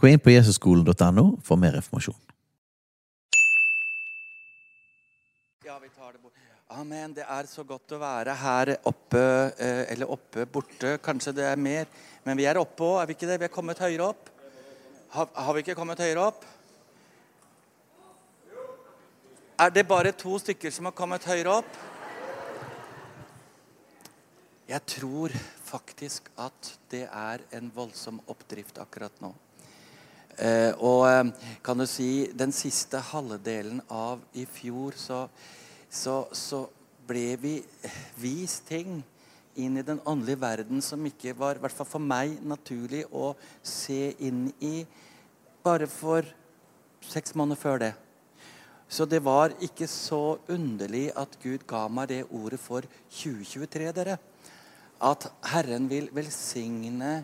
Gå inn på jesusskolen.no for mer informasjon. Ja, vi tar det bort. Amen. Det er så godt å være her oppe, eh, eller oppe, borte. Kanskje det er mer. Men vi er oppe òg, er vi ikke det? Vi er kommet høyere opp. Har, har vi ikke kommet høyere opp? Er det bare to stykker som har kommet høyere opp? Jeg tror faktisk at det er en voldsom oppdrift akkurat nå. Eh, og eh, kan du si den siste halvdelen av i fjor så, så, så ble vi vist ting inn i den åndelige verden som ikke var, i hvert fall for meg, naturlig å se inn i bare for seks måneder før det. Så det var ikke så underlig at Gud ga meg det ordet for 2023, dere. At Herren vil velsigne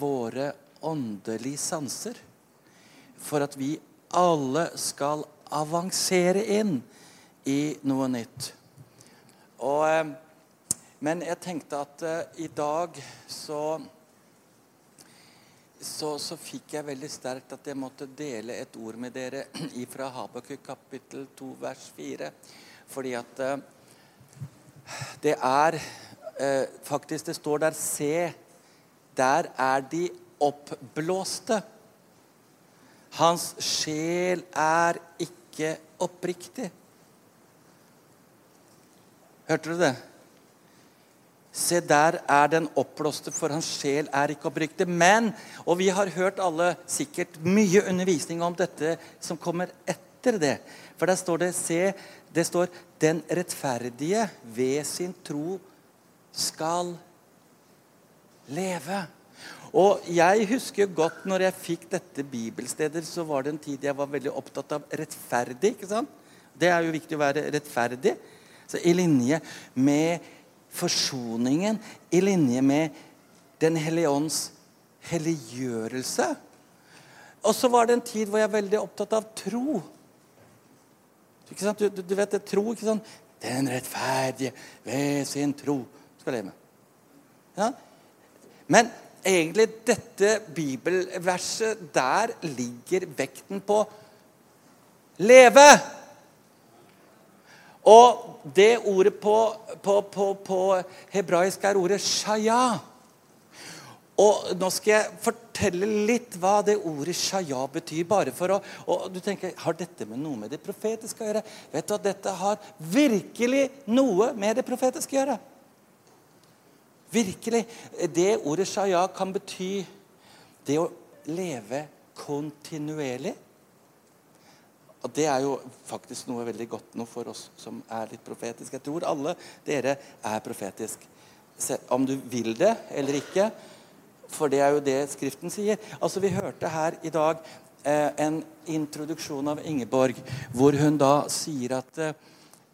våre åndelige sanser. For at vi alle skal avansere inn i noe nytt. Og, eh, men jeg tenkte at uh, i dag så så, så, fikk jeg veldig sterkt at jeg måtte dele et ord med dere fra Habakuk kapittel 2 vers 4. Fordi at uh, det er uh, Faktisk, det står der Se, der er de oppblåste. Hans sjel er ikke oppriktig. Hørte du det? Se, der er den oppblåste, for hans sjel er ikke oppriktig. Men, og vi har hørt alle sikkert mye undervisning om dette som kommer etter det. For der står det Se, det står 'Den rettferdige ved sin tro skal leve'. Og jeg husker godt når jeg fikk dette bibelstedet, så var det en tid jeg var veldig opptatt av rettferdig. ikke sant? Det er jo viktig å være rettferdig. Så i linje med forsoningen i linje med Den hellige ånds helliggjørelse. Og så var det en tid hvor jeg var veldig opptatt av tro. Du, du, du, vet det, tro, ikke sant? Den rettferdige ved sin tro skal leve. Ja? Men egentlig dette bibelverset, der ligger vekten på leve. Og det ordet på, på, på, på hebraisk er ordet shaya. Og Nå skal jeg fortelle litt hva det ordet shaya betyr. bare for å, og du tenker, Har dette med noe med det profetiske å gjøre? Vet du at Dette har virkelig noe med det profetiske å gjøre. Virkelig. Det ordet shaya kan bety det å leve kontinuerlig. Og Det er jo faktisk noe veldig godt noe for oss som er litt profetiske. Jeg tror alle dere er profetisk. Om du vil det eller ikke. For det er jo det Skriften sier. Altså Vi hørte her i dag eh, en introduksjon av Ingeborg, hvor hun da sier at eh,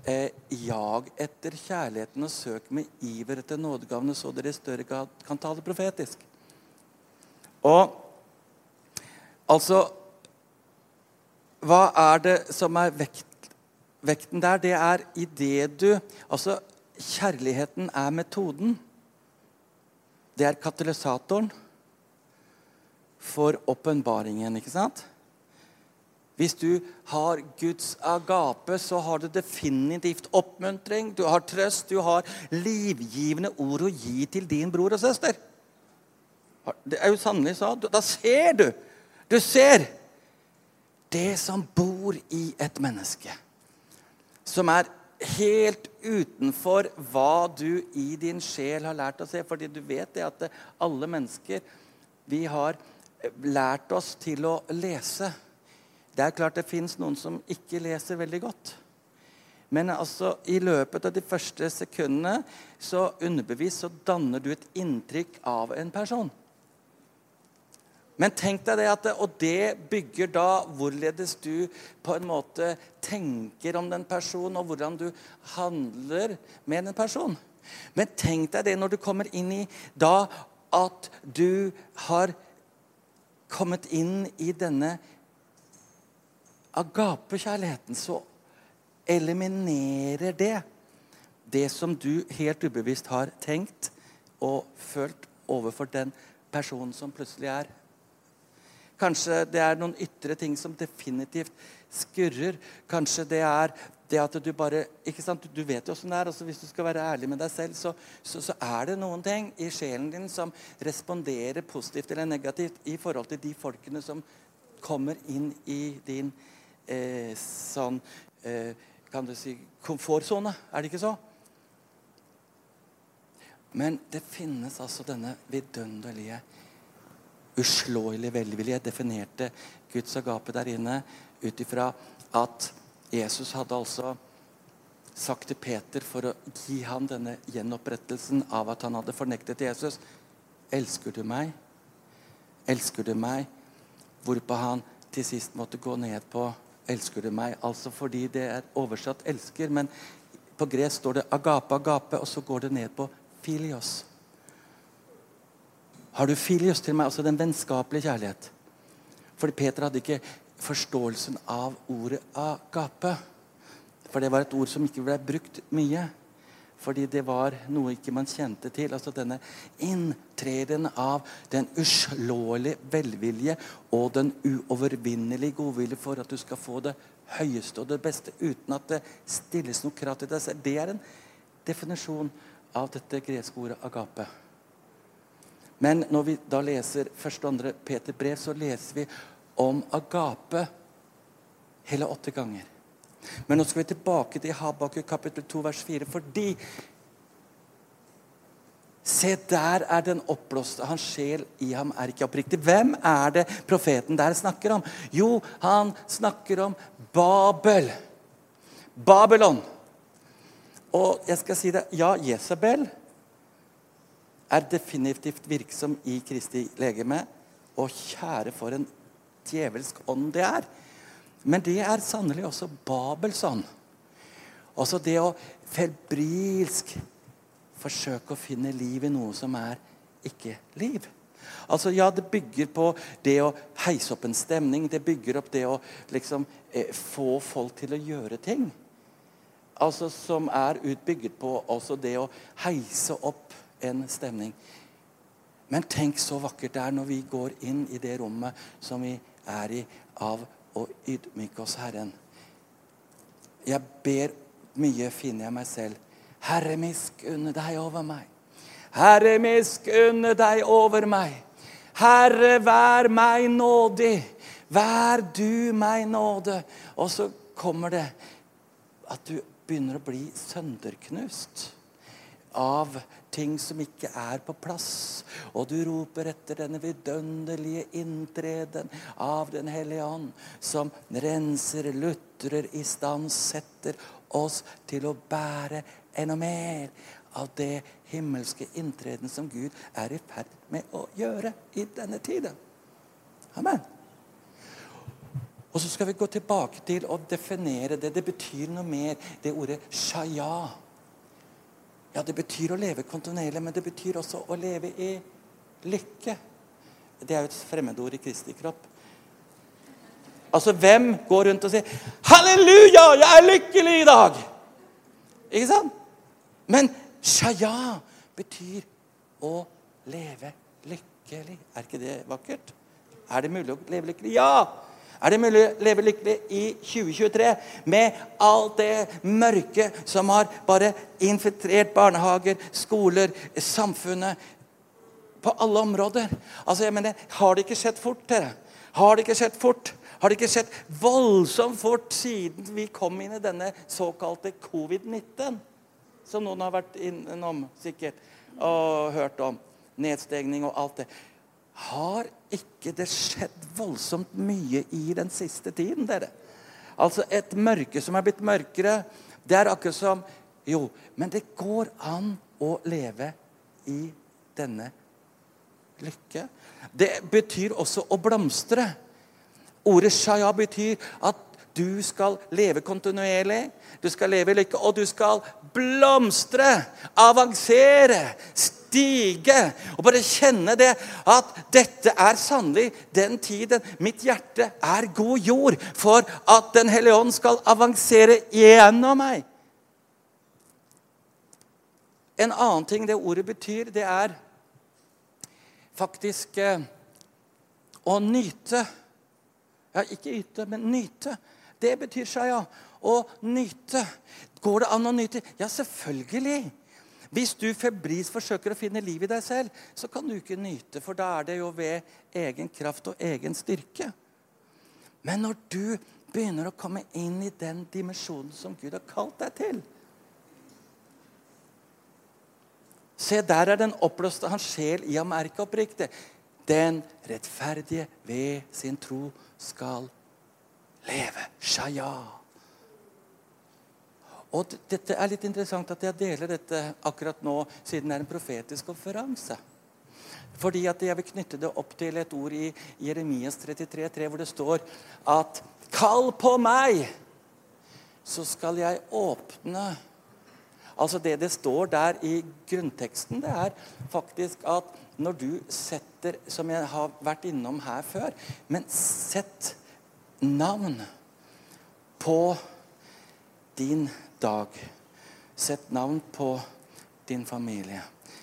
Jag etter kjærligheten og søk med iver etter nådegavene, så dere i større grad kan tale profetisk. Og altså hva er det som er vekt, vekten der? Det er i det du Altså, kjærligheten er metoden. Det er katalysatoren for åpenbaringen, ikke sant? Hvis du har Guds agape, så har du definitivt oppmuntring, du har trøst, du har livgivende ord å gi til din bror og søster. Det er jo sannelig så. Da ser du. Du ser det som bor i et menneske. Som er helt utenfor hva du i din sjel har lært å se. Fordi du vet det at alle mennesker Vi har lært oss til å lese. Det er klart det fins noen som ikke leser veldig godt. Men altså, i løpet av de første sekundene så underbevisst så danner du et inntrykk av en person. Men tenk deg det at Og det bygger da hvorledes du på en måte tenker om den personen, og hvordan du handler med den personen. Men tenk deg det når du kommer inn i da at du har kommet inn i denne agapekjærligheten, så eliminerer det det som du helt ubevisst har tenkt og følt overfor den personen som plutselig er. Kanskje det er noen ytre ting som definitivt skurrer. Kanskje det er det at du bare ikke sant, Du vet jo åssen det er. altså Hvis du skal være ærlig med deg selv, så, så, så, er det noen ting i sjelen din som responderer positivt eller negativt i forhold til de folkene som kommer inn i din eh, sånn eh, Kan du si komfortsone. Er det ikke så? Men det finnes altså denne vidunderlige, uslåelige velvilje. Definerte Guds agape der inne ut ifra at Jesus hadde altså sagt til Peter for å gi ham denne gjenopprettelsen av at han hadde fornektet Jesus. 'Elsker du meg?' 'Elsker du meg?' Hvorpå han til sist måtte gå ned på 'Elsker du meg?' Altså fordi det er oversatt 'elsker', men på gresk står det 'agape, agape', og så går det ned på 'filios'. Har du filios til meg? Altså den vennskapelige kjærlighet. Fordi Peter hadde ikke forståelsen av ordet agape. For det var et ord som ikke ble brukt mye. Fordi det var noe ikke man kjente til. Altså denne inntreden av den uslåelige velvilje og den uovervinnelige godvilje for at du skal få det høyeste og det beste uten at det stilles noe krav til deg selv. Det er en definisjon av dette greske ordet agape. Men når vi da leser første og andre Peter brev, så leser vi om agape hele åtte ganger. Men nå skal vi tilbake til Habakuk kapittel 2 vers 4, fordi Se, der er den oppblåste. Hans sjel i ham er ikke oppriktig. Hvem er det profeten der snakker om? Jo, han snakker om Babel. Babylon. Og jeg skal si det Ja, Jesabel er definitivt virksom i Kristi legeme. Og kjære for en djevelsk ånd det er. Men det er sannelig også Babels ånd. Også det å febrilsk forsøke å finne liv i noe som er ikke liv. Altså, Ja, det bygger på det å heise opp en stemning. Det bygger opp det å liksom eh, få folk til å gjøre ting. Altså Som er utbygget på også det å heise opp en stemning. Men tenk så vakkert det er når vi går inn i det rommet som vi er i, av å ydmyke oss Herren. Jeg ber mye, finner jeg meg selv. Herre, miskunne deg over meg. Herre, miskunne deg over meg. Herre, vær meg nådig. Vær du meg nåde. Og så kommer det at du begynner å bli sønderknust av ting som ikke er på plass. Og du roper etter denne vidunderlige inntreden av Den hellige ånd, som renser, lutrer, istandsetter oss til å bære enda mer av det himmelske inntreden som Gud er i ferd med å gjøre i denne tiden. Amen. Og så skal vi gå tilbake til å definere det. Det betyr noe mer, det ordet shaya. Ja, det betyr å leve kontinuerlig, men det betyr også å leve i lykke. Det er jo et fremmedord i Kristi kropp. Altså, hvem går rundt og sier 'Halleluja, jeg er lykkelig i dag'? Ikke sant? Men shaya betyr å leve lykkelig. Er ikke det vakkert? Er det mulig å leve lykkelig? Ja! Er det mulig å leve lykkelig i 2023 med alt det mørke som har bare infiltrert barnehager, skoler, samfunnet På alle områder. Altså, jeg mener, Har det ikke skjedd fort, dere? Har det ikke skjedd fort? Har det ikke skjedd voldsomt fort siden vi kom inn i denne såkalte covid-19? Som noen har vært innom sikkert og hørt om. Nedstengning og alt det. Har ikke det skjedd voldsomt mye i den siste tiden, dere? Altså et mørke som er blitt mørkere. Det er akkurat som Jo, men det går an å leve i denne lykke. Det betyr også å blomstre. Ordet shaya betyr at du skal leve kontinuerlig, du skal leve i lykke, og du skal blomstre, avansere, stige. Og bare kjenne det at dette er sannelig den tiden mitt hjerte er god jord for at Den hellige ånd skal avansere gjennom meg. En annen ting det ordet betyr, det er faktisk eh, å nyte. Ja, ikke yte, men nyte. Det betyr shaya. Å nyte. Går det an å nyte? Ja, selvfølgelig. Hvis du febrilsk forsøker å finne liv i deg selv, så kan du ikke nyte, for da er det jo ved egen kraft og egen styrke. Men når du begynner å komme inn i den dimensjonen som Gud har kalt deg til Se, der er den oppblåste hans sjel i ham er ikke oppriktig. Den rettferdige ved sin tro skal leve. Shaya. Og dette er litt interessant at jeg deler dette akkurat nå, siden det er en profetisk konferanse. Fordi at Jeg vil knytte det opp til et ord i Jeremias 33,3, hvor det står at Kall på meg, så skal jeg åpne Altså Det det står der i grunnteksten, det er faktisk at når du setter Som jeg har vært innom her før Men sett navn på din dag. Sett navn på din familie.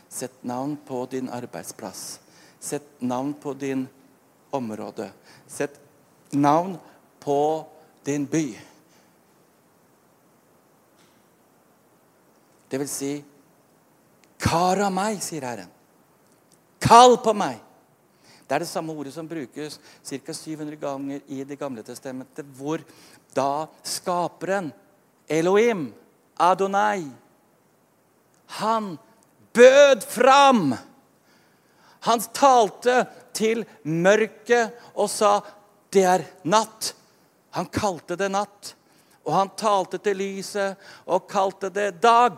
Sett navn på din arbeidsplass. Sett navn på din område. Sett navn på din by. Det vil si Kar av meg, sier Herren. Kall på meg. Det er det samme ordet som brukes ca. 700 ganger i Det gamle testamentet, hvor da skaperen, Elohim, Adonai, han bød fram. Han talte til mørket og sa, 'Det er natt'. Han kalte det natt. Og han talte til lyset og kalte det dag.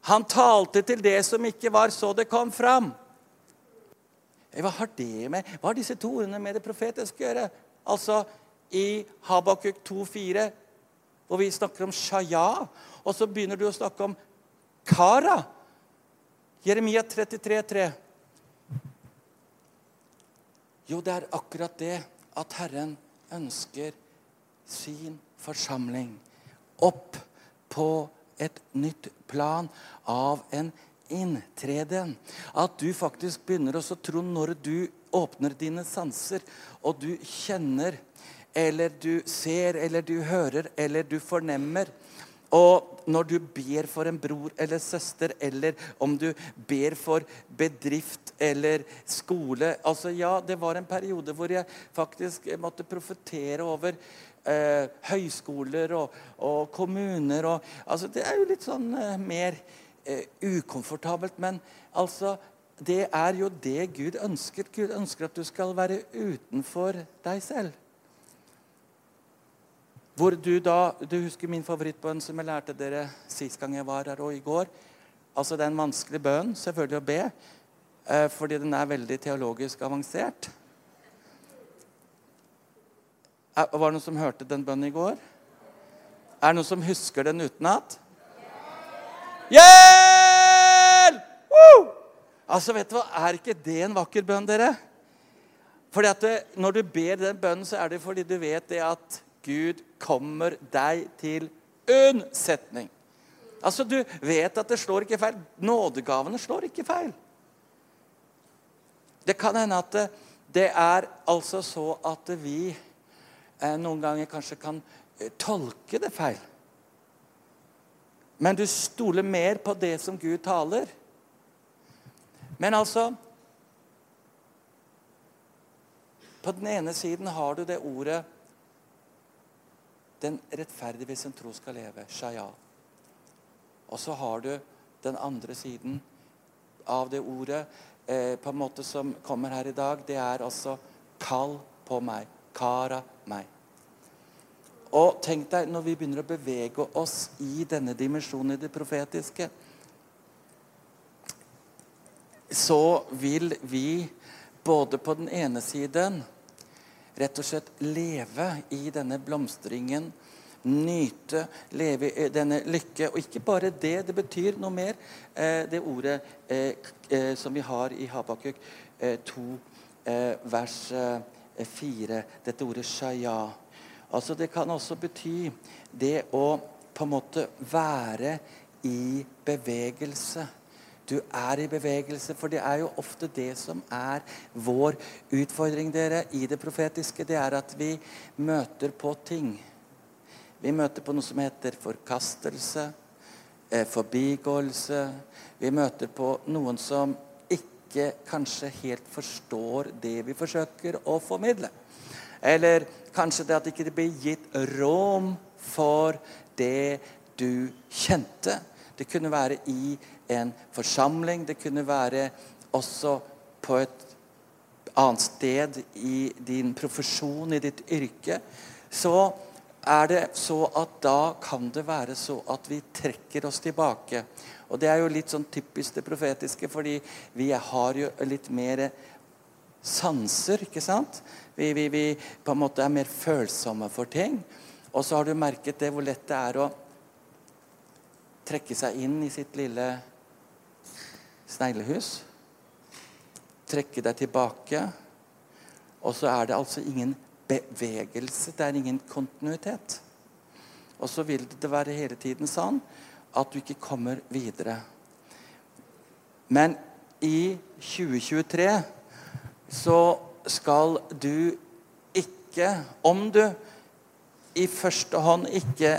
Han talte til det som ikke var, så det kom fram. Hva har det med Hva har disse to ordene med det profetiske å gjøre? Altså i Habakuk 2,4, hvor vi snakker om shaya, og så begynner du å snakke om kara. Jeremia 33, 33,3. Jo, det er akkurat det at Herren ønsker sin forsamling opp på et nytt plan av en inntreden. At du faktisk begynner å tro når du åpner dine sanser, og du kjenner, eller du ser, eller du hører, eller du fornemmer. Og når du ber for en bror eller søster, eller om du ber for bedrift eller skole altså Ja, det var en periode hvor jeg faktisk måtte profetere over eh, høyskoler og, og kommuner. Og, altså, det er jo litt sånn eh, mer eh, ukomfortabelt. Men altså, det er jo det Gud ønsker. Gud ønsker at du skal være utenfor deg selv. Hvor du da, du husker min favorittbønn som jeg lærte dere sist gang jeg var her, og i går. Altså Det er en vanskelig bønn selvfølgelig å be, eh, fordi den er veldig teologisk avansert. Var det noen som hørte den bønnen i går? Er det noen som husker den utenat? Hjelp! Altså, vet du hva? Er ikke det en vakker bønn, dere? Fordi at det, Når du ber den bønnen, så er det fordi du vet det at Gud kommer deg til unnsetning. Altså, Du vet at det slår ikke feil. Nådegavene slår ikke feil. Det kan hende at det, det er altså så at vi Eh, noen ganger kanskje kan eh, tolke det feil. Men du stoler mer på det som Gud taler. Men altså På den ene siden har du det ordet 'Den rettferdige ved sin tro skal leve'. Shaya. Og så har du den andre siden av det ordet eh, på en måte som kommer her i dag. Det er altså 'kall på meg'. Kara meg. Og tenk deg når vi begynner å bevege oss i denne dimensjonen i det profetiske så vil vi både på den ene siden rett og slett leve i denne blomstringen. Nyte, leve i denne lykke. Og ikke bare det, det betyr noe mer. Eh, det ordet eh, eh, som vi har i Habakuk 2, vers 4. Dette ordet shaya. Altså Det kan også bety det å på en måte være i bevegelse. Du er i bevegelse, for det er jo ofte det som er vår utfordring dere, i det profetiske. Det er at vi møter på ting. Vi møter på noe som heter forkastelse, eh, forbigåelse. Vi møter på noen som ikke kanskje helt forstår det vi forsøker å formidle. Eller kanskje det at ikke det blir gitt rom for det du kjente. Det kunne være i en forsamling. Det kunne være også på et annet sted i din profesjon, i ditt yrke. Så er det så at da kan det være så at vi trekker oss tilbake. Og det er jo litt sånn typisk det profetiske, fordi vi har jo litt mer sanser, ikke sant? Vi, vi, vi på en måte er mer følsomme for ting. Og så har du merket det hvor lett det er å trekke seg inn i sitt lille sneglehus. Trekke deg tilbake. Og så er det altså ingen bevegelse. Det er ingen kontinuitet. Og så vil det være hele tiden sånn at du ikke kommer videre. Men i 2023 så skal du ikke Om du i første hånd ikke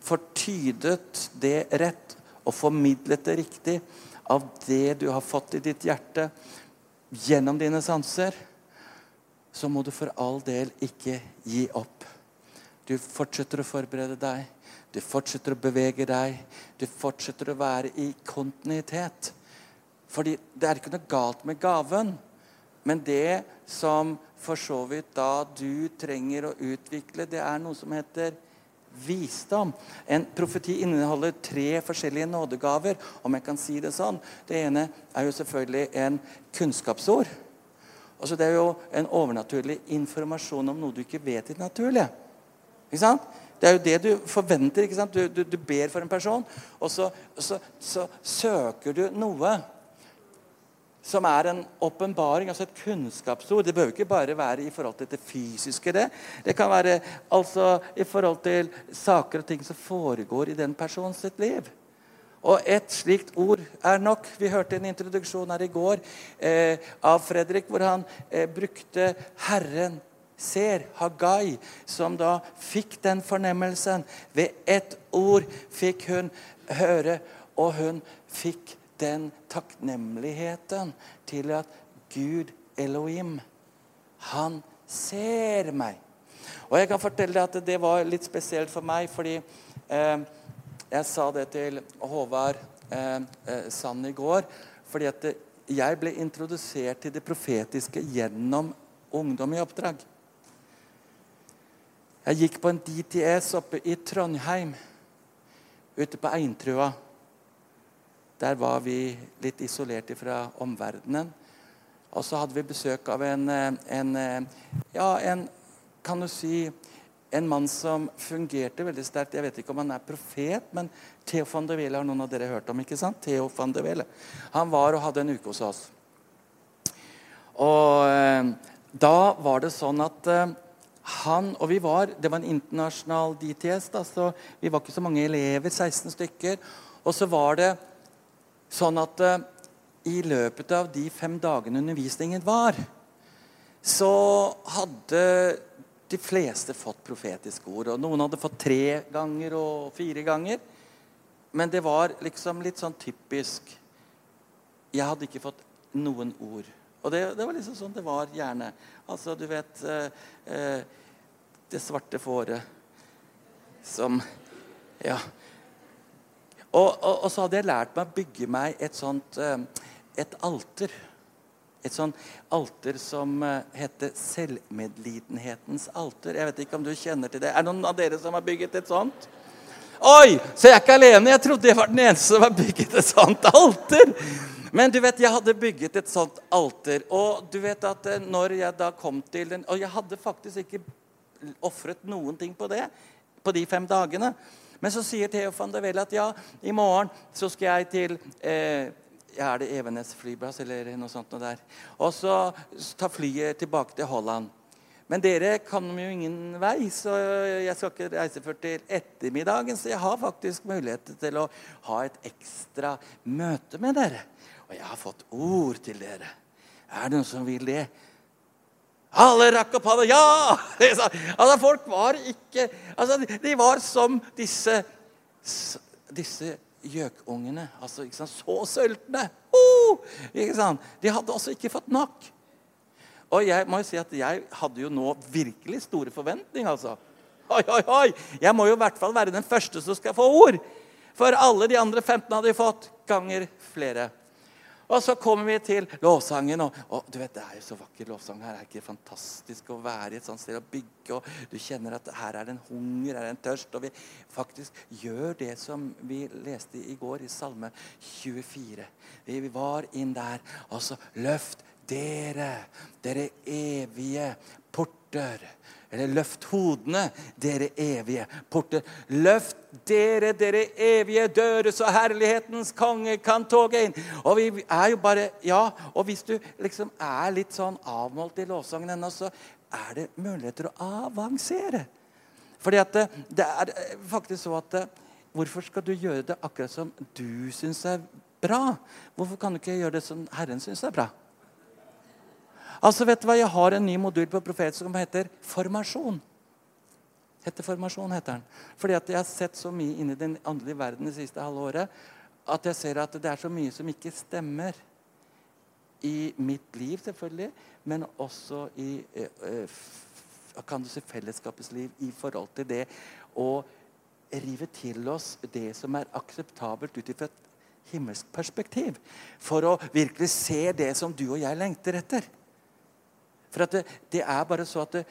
får tydet det rett og formidlet det riktig av det du har fått i ditt hjerte gjennom dine sanser, så må du for all del ikke gi opp. Du fortsetter å forberede deg, du fortsetter å bevege deg, du fortsetter å være i kontinuitet. Fordi det er ikke noe galt med gaven, men det som for så vidt da du trenger å utvikle, det er noe som heter visdom. En profeti inneholder tre forskjellige nådegaver, om jeg kan si det sånn. Det ene er jo selvfølgelig en kunnskapsord. Altså Det er jo en overnaturlig informasjon om noe du ikke vet i det naturlige. Ikke sant? Det er jo det du forventer. ikke sant? Du, du, du ber for en person, og så, så, så søker du noe som er en åpenbaring, altså et kunnskapsord. Det behøver ikke bare være i forhold til det fysiske. Det Det kan være altså i forhold til saker og ting som foregår i den personens sitt liv. Og et slikt ord er nok. Vi hørte en introduksjon her i går eh, av Fredrik, hvor han eh, brukte 'Herren ser', Hagai, som da fikk den fornemmelsen. Ved ett ord fikk hun høre, og hun fikk den takknemligheten til at Gud, Elohim, han ser meg. Og jeg kan fortelle deg at det var litt spesielt for meg, fordi eh, jeg sa det til Håvard eh, eh, Sand i går. Fordi at det, jeg ble introdusert til det profetiske gjennom Ungdom i oppdrag. Jeg gikk på en DTS oppe i Trondheim, ute på Eintrua. Der var vi litt isolert fra omverdenen. Og så hadde vi besøk av en, eh, en eh, Ja, en kan du si en mann som fungerte veldig sterkt. Jeg vet ikke om han er profet, men Theo van de Wele har noen av dere hørt om. ikke sant? Theo van de Wele. Han var og hadde en uke hos oss. Og eh, da var det sånn at eh, han og vi var Det var en internasjonal DTS, da, så vi var ikke så mange elever. 16 stykker. Og så var det Sånn at uh, i løpet av de fem dagene undervisningen var, så hadde de fleste fått profetiske ord. Og noen hadde fått tre ganger og fire ganger. Men det var liksom litt sånn typisk Jeg hadde ikke fått noen ord. Og det, det var liksom sånn det var gjerne. Altså, du vet eh, Det svarte fåret som Ja. Og, og, og, så hadde jeg lært meg å bygge meg et sånt eh, et alter. Et sånt alter som eh, heter selvmedlidenhetens alter. Jeg vet ikke om du kjenner til det. Er det noen av dere som har bygget et sånt? Oi! Så jeg er ikke alene. Jeg trodde jeg var den eneste som har bygget et sånt alter. Men du vet, jeg hadde bygget et sånt alter. Og du vet at eh, når jeg da kom til den Og jeg hadde faktisk ikke ofret noen ting på det på de fem dagene. Men så sier Theofan van Vel at ja, i morgen så skal jeg til eh, Er det Evenes flyplass eller noe sånt noe der? Og så ta flyet tilbake til Holland. Men dere kan jo ingen vei, så jeg skal ikke reise før til ettermiddagen. Så jeg har faktisk mulighet til å ha et ekstra møte med dere. Og jeg har fått ord til dere. Er det noen som vil det? Alle rakk opp hånda. Ja! Altså, folk var ikke altså, De var som disse disse gjøkungene. Altså, ikke sant? Så sultne! Oh! Ikke sant? De hadde også ikke fått nok. Og jeg må jo si at jeg hadde jo nå virkelig store forventninger. altså. Oi, oi, oi! Jeg må jo i hvert fall være den første som skal få ord. For alle de andre 15 hadde fått ganger flere. Og så kommer vi til lovsangen. Og, og, du vet, Det er jo så vakker lovsang her. Det er ikke fantastisk å være i et sånt sted og bygge. og Du kjenner at her er det en hunger, her er det en tørst. Og vi faktisk gjør det som vi leste i går i Salme 24. Vi var inn der. Og så løft dere, dere evige porter. Eller løft hodene, dere evige porter. Løft dere, dere evige dører, så herlighetens konge kan toge inn. Og vi er jo bare Ja, og hvis du liksom er litt sånn avmålt i lovsangen ennå, så er det muligheter å avansere. Fordi at det, det er faktisk så at Hvorfor skal du gjøre det akkurat som du syns er bra? Hvorfor kan du ikke gjøre det som Herren syns er bra? Altså, vet du hva? Jeg har en ny modul på Profet som heter formasjon. Heter formasjon, heter den. Fordi at jeg har sett så mye inn i den åndelige verden det siste halve året at jeg ser at det er så mye som ikke stemmer. I mitt liv, selvfølgelig, men også i uh, kan du si, fellesskapets liv i forhold til det å rive til oss det som er akseptabelt ut ifra et himmelsk perspektiv. For å virkelig se det som du og jeg lengter etter. For det, det, er bare så at det,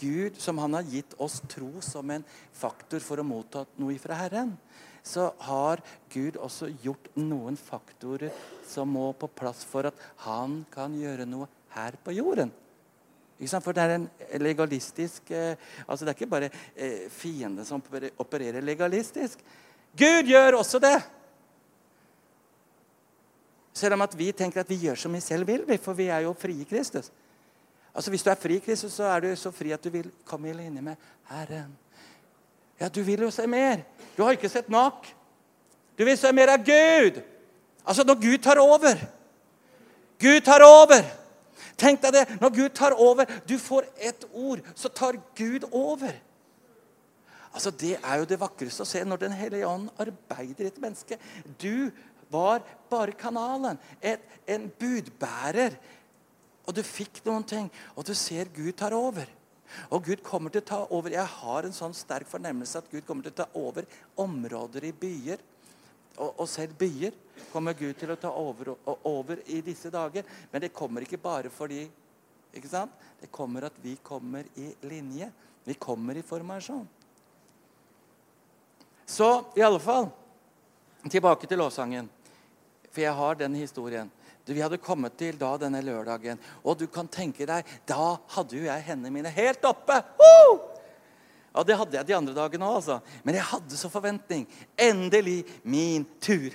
Gud, som han har gitt oss tro som en faktor for å motta noe fra Herren, så har Gud også gjort noen faktorer som må på plass for at han kan gjøre noe her på jorden. For det er en legalistisk eh, altså Det er ikke bare eh, fienden som opererer legalistisk. Gud gjør også det! Selv om at vi tenker at vi gjør som vi selv vil, for vi er jo frie Kristus. Altså Hvis du er fri, Kristus, så er du så fri at du vil komme i linje med Herren. Ja, du vil jo se mer. Du har ikke sett nok. Du vil se mer av Gud. Altså når Gud tar over. Gud tar over. Tenk deg det. Når Gud tar over Du får ett ord, så tar Gud over. Altså Det er jo det vakreste å se når Den hellige ånd arbeider i et menneske. Du var bare kanalen. Et, en budbærer og du fikk noen ting, og du ser Gud tar over. Og Gud kommer til å ta over. Jeg har en sånn sterk fornemmelse at Gud kommer til å ta over områder i byer. Og, og selv byer kommer Gud til å ta over, over i disse dager. Men det kommer ikke bare fordi ikke sant? Det kommer at vi kommer i linje. Vi kommer i formasjon. Så i alle fall Tilbake til lovsangen. For jeg har den historien. Vi hadde kommet til da denne lørdagen, og du kan tenke deg Da hadde jo jeg hendene mine helt oppe. Woo! Ja, Det hadde jeg de andre dagene òg, altså. Men jeg hadde så forventning. Endelig min tur.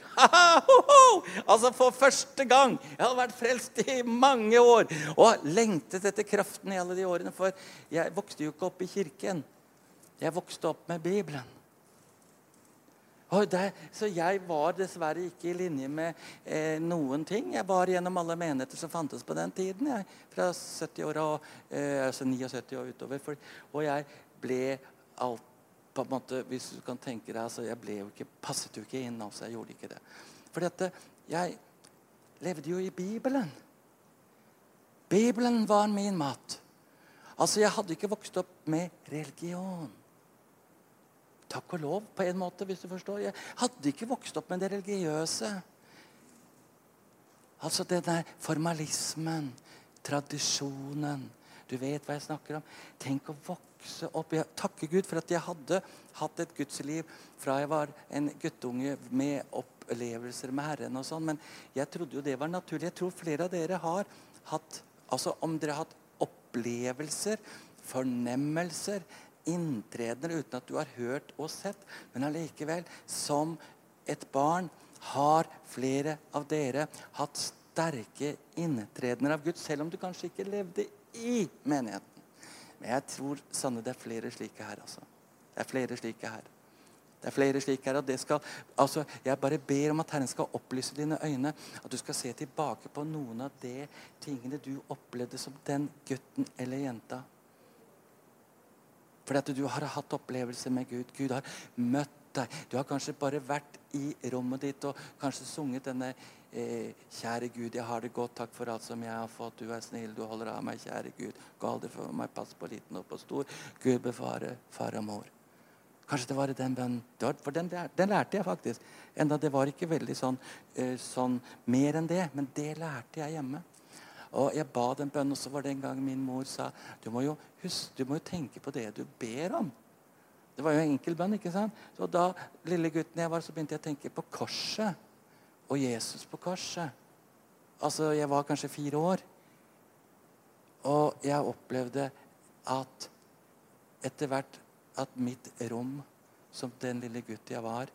altså For første gang. Jeg hadde vært frelst i mange år og lengtet etter kraften i alle de årene. For jeg vokste jo ikke opp i kirken. Jeg vokste opp med Bibelen. Så jeg var dessverre ikke i linje med eh, noen ting. Jeg var gjennom alle menigheter som fantes på den tiden. Jeg, fra 70 år og, eh, altså 79 og utover. For, og jeg ble alt på en måte, Hvis du kan tenke deg altså, Jeg ble jo ikke, passet jo ikke inn. altså Jeg gjorde ikke det. For dette, jeg levde jo i Bibelen. Bibelen var min mat. Altså, Jeg hadde ikke vokst opp med religion. Takk og lov, på en måte, hvis du forstår. Jeg hadde ikke vokst opp med det religiøse. Altså den der formalismen, tradisjonen. Du vet hva jeg snakker om. Tenk å vokse opp. Jeg takker Gud for at jeg hadde hatt et gudsliv fra jeg var en guttunge med opplevelser med Herren og sånn. Men jeg trodde jo det var naturlig. Jeg tror flere av dere har hatt Altså om dere har hatt opplevelser, fornemmelser, inntredener uten at du har hørt og sett, men allikevel, som et barn, har flere av dere hatt sterke inntredener av Gud, selv om du kanskje ikke levde i menigheten. Men jeg tror sanne det er flere slike her, altså. Det er flere slike her. Det er flere slike her, og det skal, altså, Jeg bare ber om at Herren skal opplyse dine øyne. At du skal se tilbake på noen av de tingene du opplevde som den gutten eller jenta. Fordi at du har hatt opplevelser med Gud. Gud har møtt deg. Du har kanskje bare vært i rommet ditt og kanskje sunget denne eh, Kjære Gud, jeg har det godt. Takk for alt som jeg har fått. Du er snill, du holder av meg, kjære Gud. Gå aldri for meg, pass på liten og på stor. Gud befare far og mor. Kanskje det var den bønnen For den, den, lærte jeg faktisk. Enda det var ikke veldig sånn, uh, sånn, mer enn det. Men det lærte jeg hjemme. Og jeg ba den bønnen, og så var det en gang min mor sa du må jo, huske, du må jo tenke på det du ber om. Det var jo en enkel bønn. ikke sant? Så da lille gutten jeg var, så begynte jeg å tenke på korset. Og Jesus på korset. Altså, Jeg var kanskje fire år. Og jeg opplevde at etter hvert at mitt rom, som den lille gutten jeg var,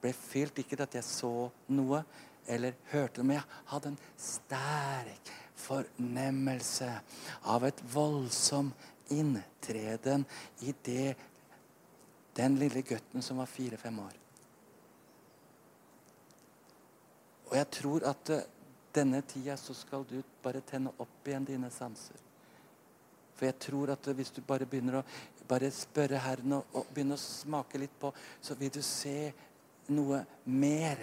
ble fylt. Ikke at jeg så noe eller hørte noe, men jeg hadde en sterk fornemmelse av et voldsom inntreden i det den lille gutten som var fire-fem år. Og jeg tror at uh, denne tida så skal du bare tenne opp igjen dine sanser. For jeg tror at hvis du bare begynner å bare spørre Herren og, og begynne å smake litt på, så vil du se noe mer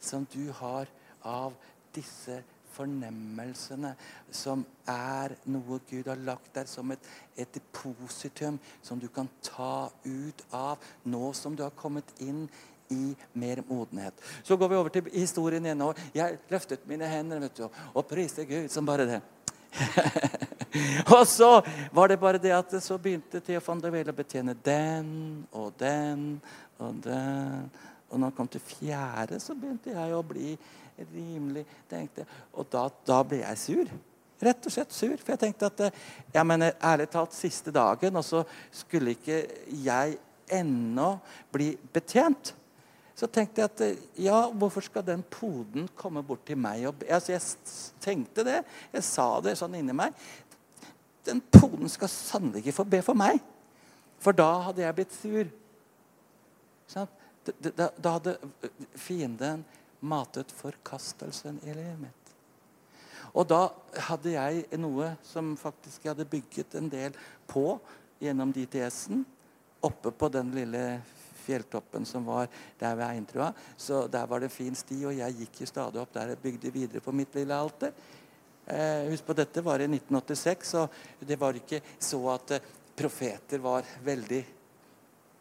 som du har av disse fornemmelsene, som er noe Gud har lagt der som et, et depositum som du kan ta ut av nå som du har kommet inn i mer modenhet. Så går vi over til historien igjen. og Jeg løftet mine hender vet du, og priste Gud som bare det. og så var det bare det at så begynte Theo van der Weel å betjene den og den og den. Og når han kom til fjerde, så begynte jeg å bli rimelig tenkte, Og da, da ble jeg sur. Rett og slett sur. For jeg tenkte at jeg mener, ærlig talt, siste dagen, og så skulle ikke jeg ennå bli betjent. Så tenkte jeg at eh, ja, hvorfor skal den poden komme bort til meg? Altså, jeg tenkte det. Jeg sa det sånn inni meg. Den poden skal sannelig ikke få be for meg. For da hadde jeg blitt sur. Sånn? Da, da, hadde fienden matet forkastelsen i livet mitt. Og da hadde jeg noe som faktisk jeg hadde bygget en del på gjennom DTS-en. Oppe på den lille fjelltoppen som var der ved Eintrua. Så der var det en fin sti, og jeg gikk jo stadig opp der og bygde videre på mitt lille alter. Eh, husk på dette var i 1986, og det var ikke så at eh, profeter var veldig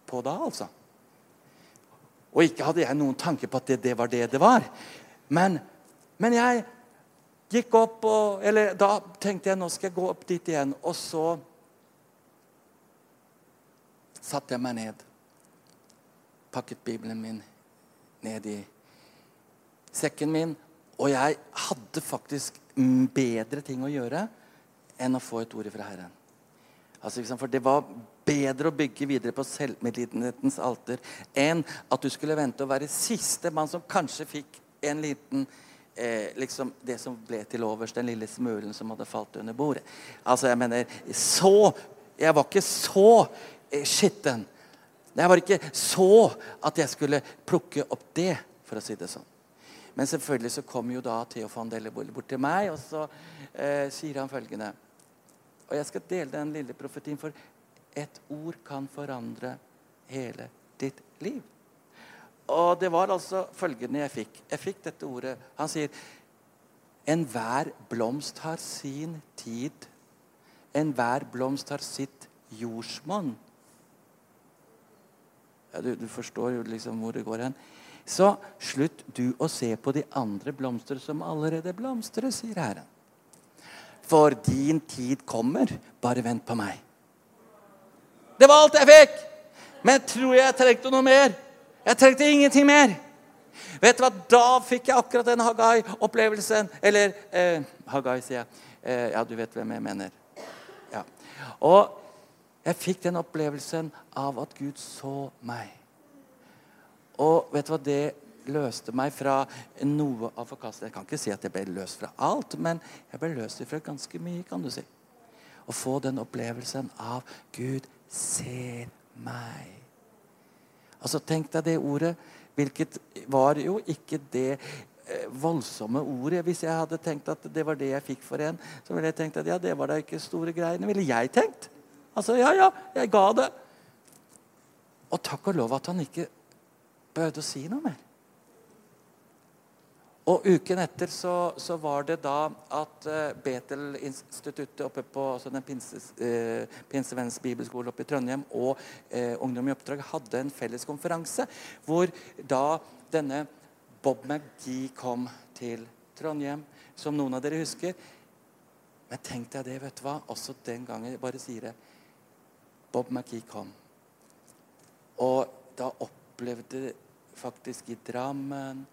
på da, altså. Og ikke hadde jeg noen tanke på at det, det var det det var. Men, men jeg gikk opp, og Eller da tenkte jeg nå skal jeg gå opp dit igjen. Og så satte jeg meg ned pakket Bibelen min ned i sekken min. Og jeg hadde faktisk bedre ting å gjøre enn å få et ord fra Herren. Altså, for det var bedre å bygge videre på selvmedlidenhetens alter enn at du skulle vente å være siste mann som kanskje fikk en liten eh, liksom Det som ble til overs, den lille smulen som hadde falt under bordet. Altså, jeg mener Så Jeg var ikke så eh, skitten Jeg var ikke så at jeg skulle plukke opp det, for å si det sånn. Men selvfølgelig så kom jo da Theo van Dellebolle bort til meg, og så eh, sier han følgende Og jeg skal dele den lille profetien, for et ord kan forandre hele ditt liv. Og det var altså følgende jeg fikk. Jeg fikk dette ordet. Han sier Enhver blomst har sin tid. Enhver blomst har sitt jordsmonn. Ja, du, du, forstår jo liksom hvor det går hen. Så slutt du å se på de andre blomster som allerede blomstrer, sier Herren. For din tid kommer. Bare vent på meg. Det var alt jeg fikk! Men jeg tror jeg trengte noe mer. Jeg trengte ingenting mer. Vet du hva, Da fikk jeg akkurat den Hagai-opplevelsen. Eller eh, Hagai, sier jeg. Eh, ja, du vet hvem jeg mener. Ja. Og jeg fikk den opplevelsen av at Gud så meg. Og vet du hva, det løste meg fra noe av forkastelsen. Jeg kan ikke si at jeg ble løst fra alt, men jeg ble løst fra ganske mye, kan du si. Å få den opplevelsen av Gud ser meg. Altså, Tenk deg det ordet, hvilket var jo ikke det eh, voldsomme ordet. Hvis jeg hadde tenkt at det var det jeg fikk for en, så ville jeg tenkt at ja, det var da ikke store greiene. ville jeg tenkt. Altså, ja, ja, jeg ga det. Og takk og lov at han ikke behøvde å si noe mer. Og Uken etter så, så var det da at uh, Betel-instituttet oppe på altså den pinses, Pinsevenns bibelskole oppe i Trondheim og uh, Ungdom i oppdrag hadde en felles konferanse hvor da denne Bob McGee kom til Trondheim, som noen av dere husker. Men tenk deg det, vet du hva? Også den gangen jeg bare sier det. Bob McGee kom. Og da opplevde faktisk i Drammen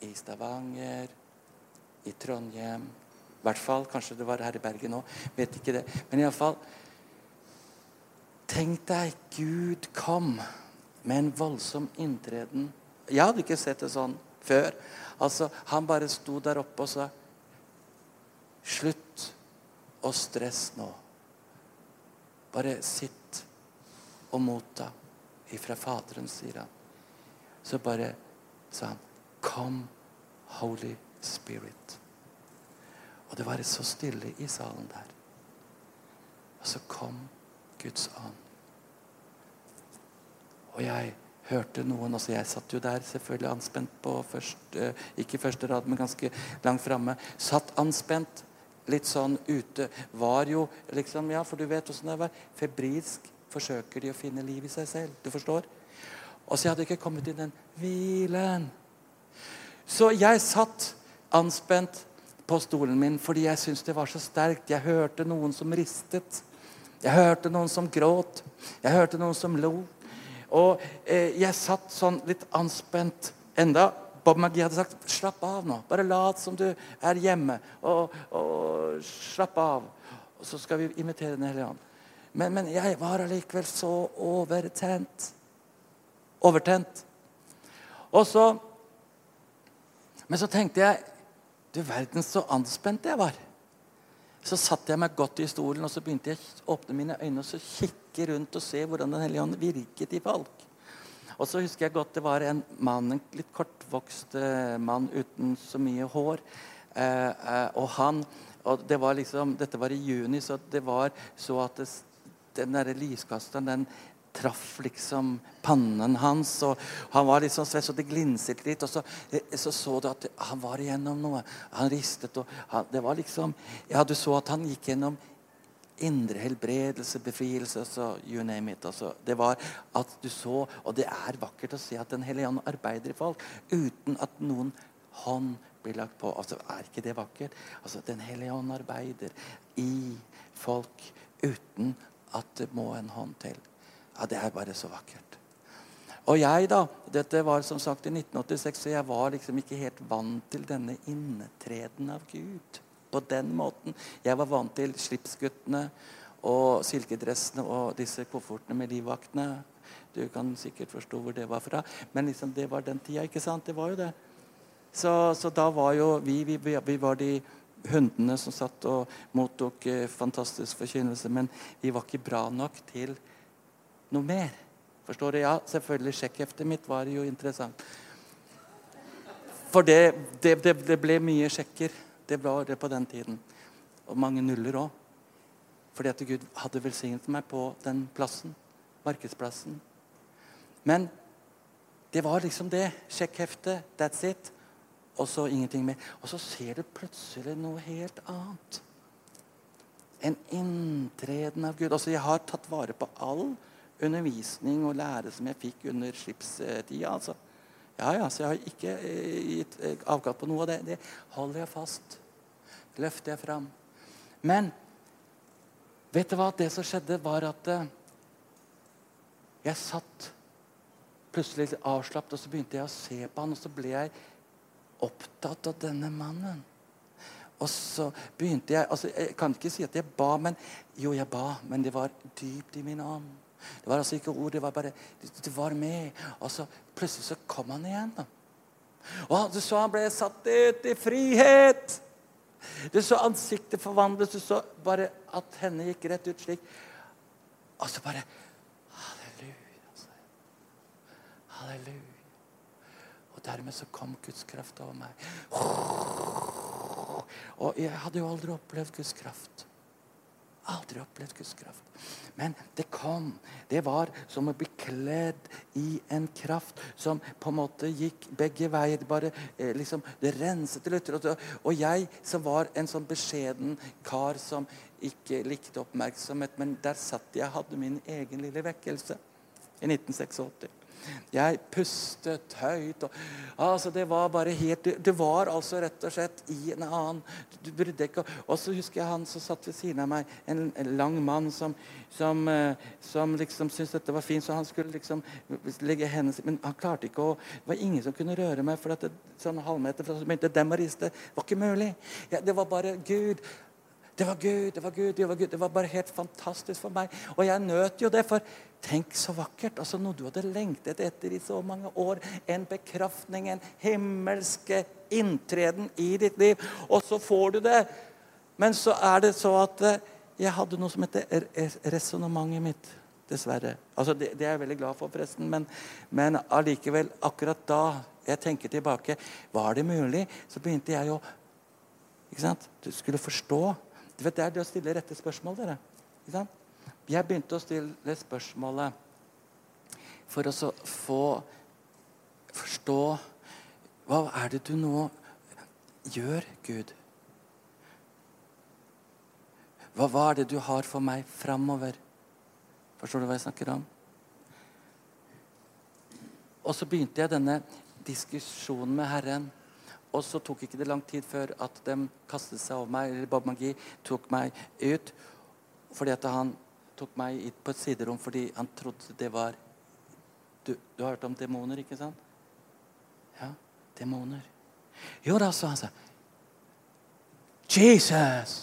i Stavanger, i Trondheim I hvert fall, Kanskje det var her i Bergen òg. Vet ikke det. Men iallfall Tenk deg, Gud kom med en voldsom inntreden. Jeg hadde ikke sett det sånn før. Altså, Han bare sto der oppe og sa Slutt å stresse nå. Bare sitt og motta ifra Faderen, sier han. Så bare sa han Come, Holy Spirit. Og det var så stille i salen der. Og så kom Guds ånd. Og jeg hørte noen også. Jeg satt jo der selvfølgelig anspent på første, ikke første rad, men ganske langt framme. Satt anspent, litt sånn ute. Var jo liksom Ja, for du vet åssen det var. Febrilsk forsøker de å finne liv i seg selv. Du forstår? Og så jeg hadde ikke kommet i den hvilen. Så jeg satt anspent på stolen min fordi jeg syntes det var så sterkt. Jeg hørte noen som ristet. Jeg hørte noen som gråt. Jeg hørte noen som lo. Og eh, jeg satt sånn litt anspent enda. Bob McGee hadde sagt 'slapp av nå'. Bare lat som du er hjemme. Og, og slapp av. Og så skal vi imitere Den hellige ånd. Men, men jeg var allikevel så overtent. Overtent. Og så men så tenkte jeg Du verden, så anspent jeg var. Så satte jeg meg godt i stolen og så begynte jeg å åpne mine øyne og så kikke rundt og se hvordan Den hellige ånd virket i folk. Og så husker jeg godt det var en mann, en litt kortvokst eh, mann uten så mye hår. Eh, eh, og han og det var liksom, Dette var i juni, så det var så at det, den derre lyskasteren den traff liksom pannen hans. og Han var litt sånn svett, så det glinset litt. Og så, eh, så, så du at han var igjennom noe. Han ristet. og han, det var liksom, ja, Du så at han gikk gjennom indre helbredelse, befrielse så you name it. Altså, det var at du så, Og det er vakkert å se at Den hellige ånd arbeider i folk uten at noen hånd blir lagt på. Altså, Er ikke det vakkert? Altså, Den hellige ånd arbeider i folk uten at det må en hånd til. Ja, Det er bare så vakkert. Og jeg, da Dette var som sagt i 1986, så jeg var liksom ikke helt vant til denne innetreden av Gud på den måten. Jeg var vant til slipsguttene og silkedressene og disse koffertene med livvaktene. Du kan sikkert forstå hvor det var fra. Men liksom, det var den tida, ikke sant? Det var jo det. Så, så da var jo vi, vi, vi var de hundene som satt og mottok eh, fantastisk forkynnelse, men vi var ikke bra nok til noe mer. Forstår du? Ja, selvfølgelig. Sjekkheftet mitt var jo interessant. For det, det, det, det ble mye sjekker. Det var det på den tiden. Og mange nuller òg. Fordi at Gud hadde velsignet meg på den plassen. Markedsplassen. Men det var liksom det. Sjekkheftet. That's it. Og så ingenting mer. Og så ser du plutselig noe helt annet. En inntreden av Gud. Altså, jeg har tatt vare på all undervisning og lære som jeg fikk under skipstida. Altså. Ja, ja, så jeg har ikke eh, gitt eh, avkall på noe av det. Det holder jeg fast. Det løfter jeg fram. Men vet du hva? Det som skjedde, var at eh, jeg satt plutselig avslappet, og så begynte jeg å se på han, og så ble jeg opptatt av denne mannen. Og så begynte jeg altså Jeg kan ikke si at jeg ba, men jo, jeg ba, men det var dypt i min ånd. Det var altså ikke ord, det var bare Det var med. Og så plutselig så kom han igjen. da. Og du så han ble satt ut i frihet. Du så ansiktet forvandles. Du så bare at henne gikk rett ut slik. Og så bare Halleluja. jeg. Halleluja. Og dermed så kom Guds kraft over meg. Og jeg hadde jo aldri opplevd Guds kraft. Aldri opplevd Guds kraft. Men det kom. Det var som å bli kledd i en kraft som på en måte gikk begge veier. Bare eh, liksom, det renset til lytter. Og jeg som var en sånn beskjeden kar som ikke likte oppmerksomhet, men der satt jeg hadde min egen lille vekkelse i 1986. Jeg pustet høyt. Og, altså Det var bare helt Det var altså rett og slett i en annen du brydde ikke Og så husker jeg han som satt ved siden av meg, en, lang mann som, som, uh, som liksom syntes dette var fint, så han skulle liksom legge hendene Men han klarte ikke å Det var ingen som kunne røre meg, for at det, sånn halvmeter fra så begynte dem å riste. Det var ikke mulig. Ja, det var bare Gud. Det var Gud, det var Gud, det var Gud. Det var bare helt fantastisk for meg. Og jeg nøt jo det, for tenk så vakkert. altså Noe du hadde lengtet etter i så mange år. En bekraftning, en himmelske inntreden i ditt liv. Og så får du det. Men så er det så at eh, jeg hadde noe som heter resonnementet mitt. Dessverre. Altså det, det, er jeg veldig glad for, forresten. Men, men allikevel, akkurat da jeg tenker tilbake Var det mulig? Så begynte jeg å ikke sant? Du skulle forstå du vet, Det er det å stille rette spørsmål. dere. Jeg begynte å stille spørsmålet for å få forstå Hva er det du nå gjør, Gud? Hva, hva er det du har for meg framover? Forstår du hva jeg snakker om? Og så begynte jeg denne diskusjonen med Herren. Og så tok ikke det lang tid før at de kastet seg over meg, eller Bob Magi tok meg ut. Fordi at han tok meg ut på et siderom fordi han trodde det var Du, du har hørt om demoner, ikke sant? Ja, demoner. Jo da, så han sa Jesus!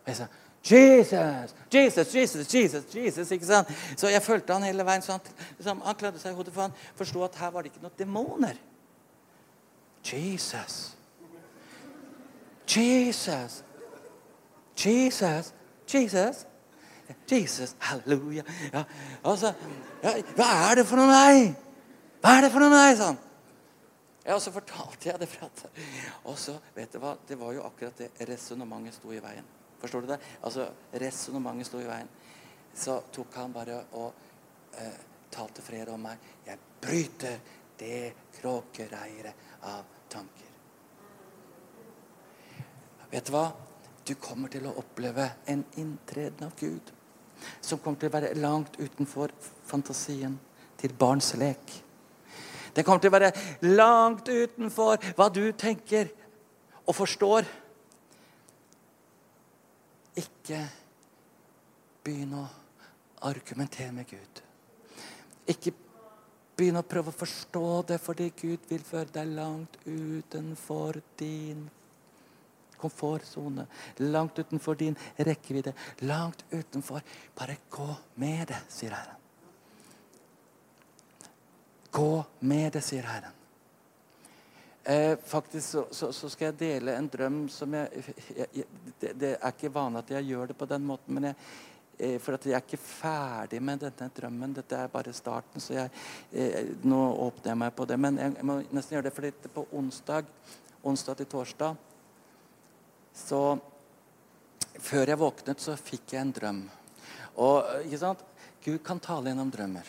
Og jeg sa Jesus, Jesus, Jesus, Jesus, Jesus, ikke sant? Så jeg fulgte han hele veien. så Han, liksom, han klødde seg i hodet, for han forsto at her var det ikke noen demoner. Jesus. Jesus. Jesus. Jesus. Jesus. Halleluja. Ja, altså, ja, hva er det for noe meg? Hva er det for noe meg? sånn? Ja, og så fortalte jeg det. For at, og så, vet du hva, Det var jo akkurat det resonnementet sto i veien. Forstår du det? Altså, Resonnementet sto i veien. Så tok han bare og eh, talte fred om meg. Jeg bryter det kråkereiret av tanker. Vet du hva? Du kommer til å oppleve en inntreden av Gud som kommer til å være langt utenfor fantasien til barns lek. Det kommer til å være langt utenfor hva du tenker og forstår. Ikke begynn å argumentere med Gud. Ikke Begynn å prøve å forstå det, fordi Gud vil føre deg langt utenfor din komfortsone. Langt utenfor din rekkevidde. Langt utenfor. Bare gå med det, sier Herren. Gå med det, sier Herren. Eh, faktisk så, så, så, skal jeg dele en drøm som jeg, jeg, jeg det, det, er ikke vanlig at jeg gjør det på den måten, men jeg, for at jeg er ikke ferdig med denne drømmen. Dette er bare starten. så jeg, eh, Nå åpner jeg meg på det. Men jeg må nesten gjøre det, for på onsdag, onsdag til torsdag så Før jeg våknet, så fikk jeg en drøm. Og ikke sant? Gud kan tale gjennom drømmer.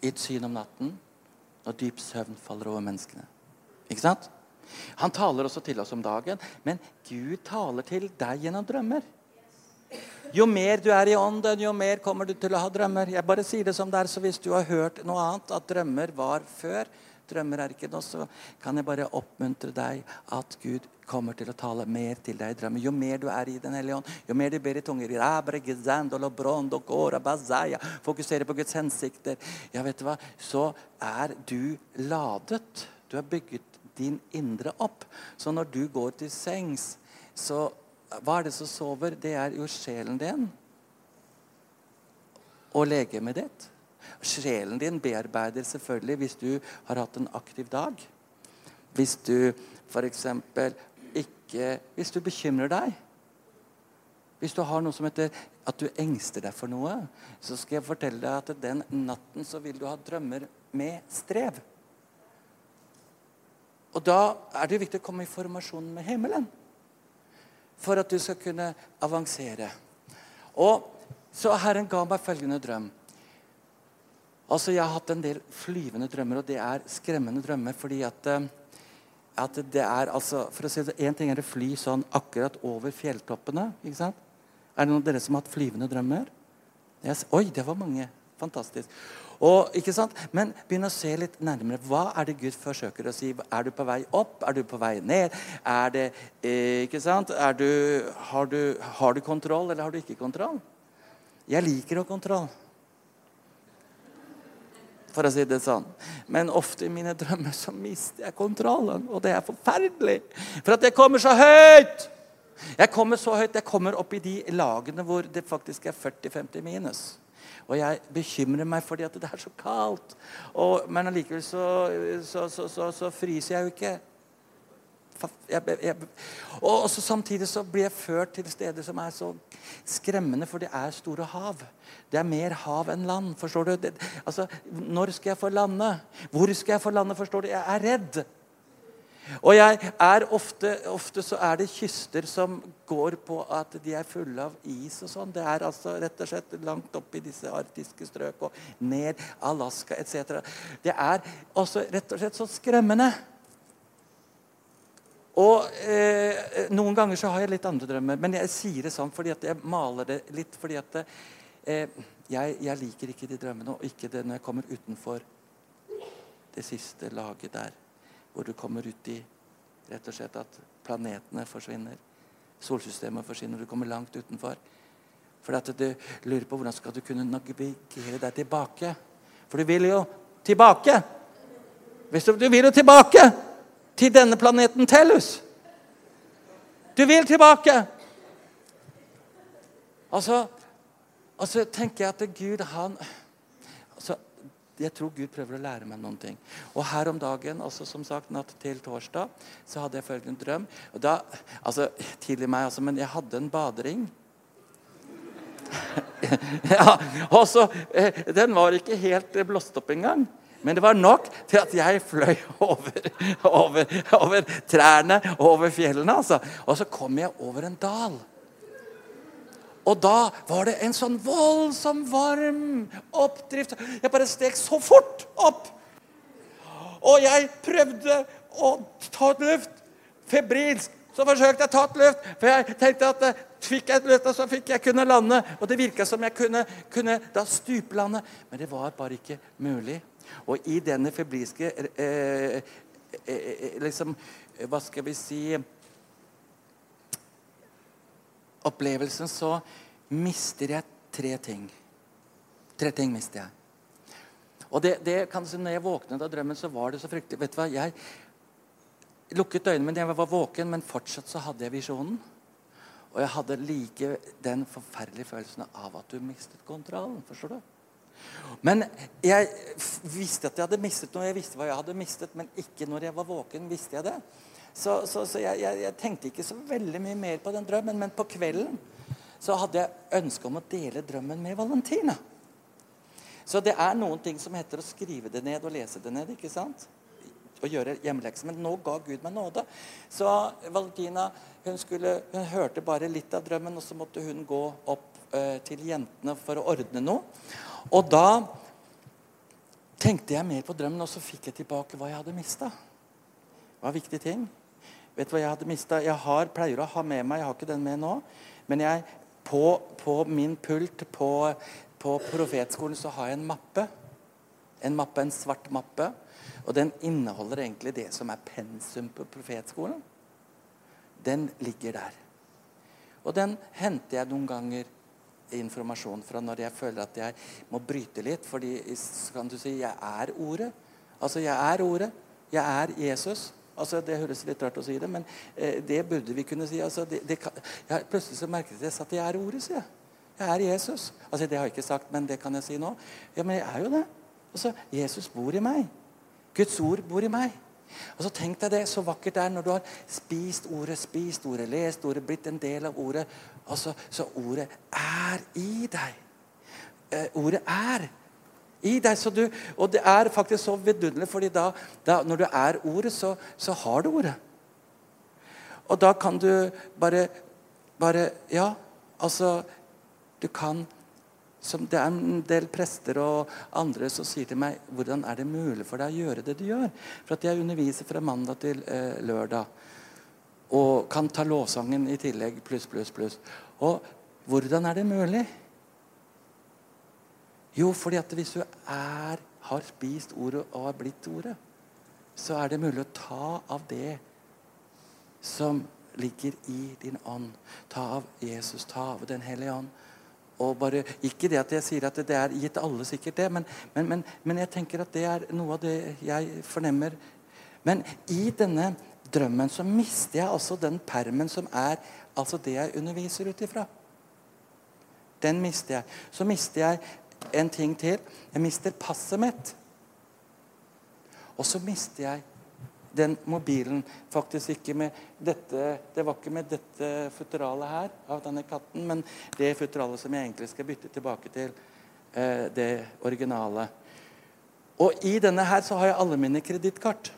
I et syn om natten, når dyp søvn faller over menneskene. Ikke sant? Han taler også til oss om dagen, men Gud taler til deg gjennom drømmer. Jo mer du er i ånden, jo mer kommer du til å ha drømmer. Jeg bare sier det som det er, så Hvis du har hørt noe annet, at drømmer var før, drømmer er ikke noe, så kan jeg bare oppmuntre deg at Gud kommer til å tale mer til deg i drømmen. Jo mer du er i Den hellige ånd, jo mer du ber i tunger Fokuserer på Guds hensikter. Ja, vet du hva? Så er du ladet. Du har bygget din indre opp. Så når du går til sengs, så hva er det som sover? Det er jo sjelen din og legemet ditt. Sjelen din bearbeider selvfølgelig hvis du har hatt en aktiv dag. Hvis du f.eks. ikke Hvis du bekymrer deg. Hvis du har noe som heter at du engster deg for noe, så skal jeg fortelle deg at den natten så vil du ha drømmer med strev. Og da er det viktig å komme i formasjon med himmelen for at du skal kunne avansere. Og så Herren ga meg følgende drøm. Altså, Jeg har hatt en del flyvende drømmer, og det er skremmende drømmer. fordi at, eh, at det er altså, for å si det, Én ting er å fly sånn akkurat over fjelltoppene. ikke sant? Er det noen av dere som har hatt flyvende drømmer? Yes. Oi, det var mange. Fantastisk. Og, ikke sant? Men begynn å se litt nærmere. Hva er det Gud forsøker å si? Er du på vei opp? Er du på vei ned? Er det, eh, ikke sant? Du, har, du, har, du, kontroll, eller har du ikke kontroll? Jeg liker å ha kontroll. For å si det sånn. Men ofte i mine drømmer så mister jeg kontrollen, og det er forferdelig. For at jeg kommer så høyt! Jeg kommer så høyt, jeg kommer opp i de lagene hvor det faktisk er 40-50 minus. Og jeg bekymrer meg fordi at det er så kaldt. Og, men allikevel så, så, så, så, fryser jeg jo ikke. Jeg, jeg, og Samtidig så blir jeg ført til steder som er så skremmende, for det er store hav. Det er mer hav enn land. forstår du? Det, altså, Når skal jeg få lande? Hvor skal jeg få lande? forstår du? Jeg er redd. Og er ofte, ofte så er det kyster som går på at de er fulle av is og sånn. Det er altså rett og slett langt opp i disse arktiske strøk og ned Alaska etc. Det er også rett og slett så skremmende. Og eh, Noen ganger så har jeg litt andre drømmer, men jeg sier det sånn fordi at jeg maler det litt. fordi at eh, jeg, jeg, liker ikke de drømmene, og ikke det når jeg kommer utenfor det siste laget der. Hvor du kommer ut i rett og slett at planetene forsvinner. Solsystemet forsvinner. Du kommer langt utenfor. For at du lurer på hvordan skal du kunne navigere deg tilbake. For du vil jo tilbake. Hvis du, du vil jo tilbake! til denne planeten Tellus. Du vil tilbake! Altså, altså tenker jeg at Gud, han Jeg tror Gud prøver å lære meg noen ting. Og her om dagen, altså som sagt natt til torsdag, så hadde jeg følgende drøm. Og da, altså, Tidlig meg, altså, men jeg hadde en badering. ja, og så, eh, Den var ikke helt blåst opp engang. Men det var nok til at jeg fløy over, over, over trærne og over fjellene. Altså. Og så kom jeg over en dal. Og da var det en sånn voldsom varm oppdrift. Jeg bare steg så fort opp. Og jeg prøvde å ta ut luft. Febrilsk. Så forsøkte jeg å ta ut luft. For jeg tenkte at eh, fikk jeg et luft, så fikk jeg kunne lande. Og det virka som jeg kunne, kunne da stuplande. Men det var bare ikke mulig. Og i denne febrilske eh, eh, eh, liksom, Hva skal vi si Opplevelsen så mister jeg tre ting. Tre ting mister jeg. Og det, det kan, når jeg våknet av drømmen, så var det så fryktelig Vet du hva, Jeg lukket øynene mine, jeg var våken, men fortsatt så hadde jeg visjonen. Og jeg hadde like den forferdelige følelsen av at du mistet kontrollen. Forstår du? Men jeg visste at jeg hadde mistet noe. Jeg visste hva jeg hadde mistet, men ikke når jeg var våken. visste jeg det. Så, så, så jeg, jeg, jeg, tenkte ikke så veldig mye mer på den drømmen. Men på kvelden så hadde jeg ønske om å dele drømmen med Valentina. Så det er noen ting som heter å skrive det ned og lese det ned. ikke sant? Og gjøre hjemmelekser. Men nå ga Gud meg nåde. Så Valentina hun, skulle, hun hørte bare litt av drømmen, og så måtte hun gå opp eh, til jentene for å ordne noe. Og da tenkte jeg mer på drømmen, og så fikk jeg tilbake hva jeg hadde mista. Det var viktige ting. Vet du hva Jeg hadde mistet? Jeg har, pleier å ha med meg, jeg har ikke den med nå, men jeg, på, på min pult på, på profetskolen så har jeg en mappe. En mappe, en svart mappe. Og den inneholder egentlig det som er pensum på profetskolen. Den ligger der. Og den henter jeg noen ganger informasjon fra når jeg føler at jeg må bryte litt. Fordi kan du si, jeg er ordet. Altså, jeg er ordet. Jeg er Jesus. Altså, Det høres litt rart å si det, men eh, det burde vi kunne si. Altså, det, det kan, jeg, plutselig så merket jeg at jeg er ordet, sier jeg. Jeg er Jesus. Altså, Det har jeg ikke sagt, men det kan jeg si nå. Ja, Men jeg er jo det. Altså, Jesus bor i meg. Guds ord bor i meg. Og så Tenk deg det, så vakkert det er når du har spist ordet, spist ordet, lest ordet, blitt en del av ordet. Altså, Så ordet er i deg. Eh, ordet er i deg. Du, og det er faktisk så vidunderlig, fordi da, da, når du er ordet, så, så, har du ordet. Og da kan du bare, bare Ja, altså Du kan som Det er en del prester og andre som sier til meg hvordan er det mulig for deg å gjøre det du gjør. For at jeg underviser fra mandag til eh, lørdag. Og kan ta lovsangen i tillegg. Pluss, pluss, pluss. Og hvordan er det mulig? Jo, fordi at hvis du er, har spist ordet og har blitt ordet, så er det mulig å ta av det som ligger i din ånd. Ta av Jesus, ta av Den hellige ånd. Og bare, Ikke det at jeg sier at det er gitt alle sikkert det, men, men, men, men jeg tenker at det er noe av det jeg fornemmer. Men i denne drømmen så mister jeg altså den permen som er altså det jeg underviser ut ifra. Den mister jeg. Så mister jeg en ting til. Jeg mister passet mitt. Og så mister jeg den mobilen. Faktisk ikke med dette Det var ikke med dette futteralet her av denne katten, men det futteralet som jeg egentlig skal bytte tilbake til eh, det originale. Og i denne her så har jeg alle mine kredittkort.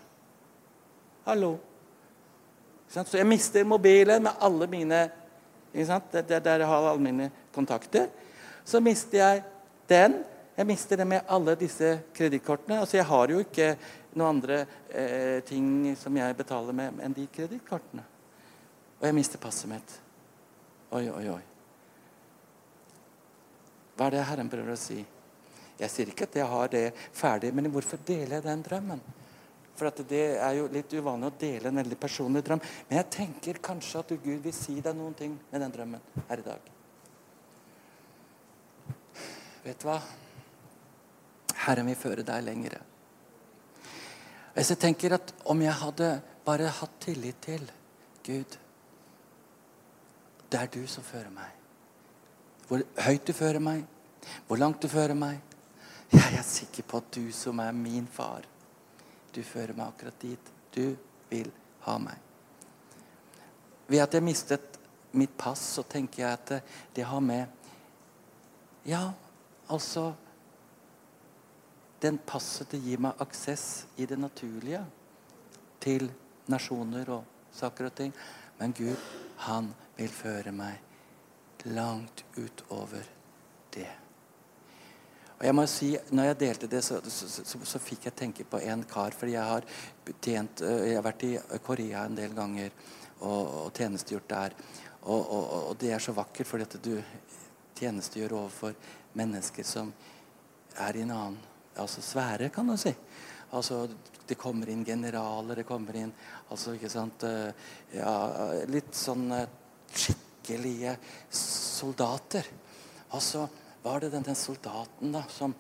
Hallo. Så jeg mister mobilen med alle mine Der, der jeg har alle mine kontakter. Så mister jeg den Jeg mister det med alle disse kredittkortene. Altså, jeg har jo ikke noen andre eh, ting som jeg betaler med enn de kredittkortene. Og jeg mister passet mitt. Oi, oi, oi. Hva er det Herren prøver å si? Jeg sier ikke at jeg har det ferdig, men hvorfor deler jeg den drømmen? For Det er jo litt uvanlig å dele en veldig personlig drøm. Men jeg tenker kanskje at Gud vil si deg noen ting med den drømmen her i dag. Vet du hva? Herren vil føre deg lengre. Hvis jeg tenker at om jeg hadde bare hatt tillit til Gud Det er du som fører meg. Hvor høyt du fører meg, hvor langt du fører meg. Jeg er sikker på at du som er min far, du fører meg akkurat dit du vil ha meg. Ved at jeg mistet mitt pass, så tenker jeg at det har med Ja, Altså Den passet det gir meg aksess i det naturlige til nasjoner og saker og ting. Men Gud, han vil føre meg langt utover det. Og jeg må si, når jeg delte det, så, så, så, så fikk jeg tenke på en kar. fordi jeg har, tjent, jeg har vært i Korea en del ganger og, og tjenestegjort der. Og, og, og, det er så vakkert, fordi at du tjenestegjør overfor mennesker som er i en annen altså sfære, kan du si. Altså, Det kommer inn generaler, det kommer inn altså, ikke sant, eh, ja, Litt sånn eh, skikkelige soldater. Og så var det denne soldaten da, som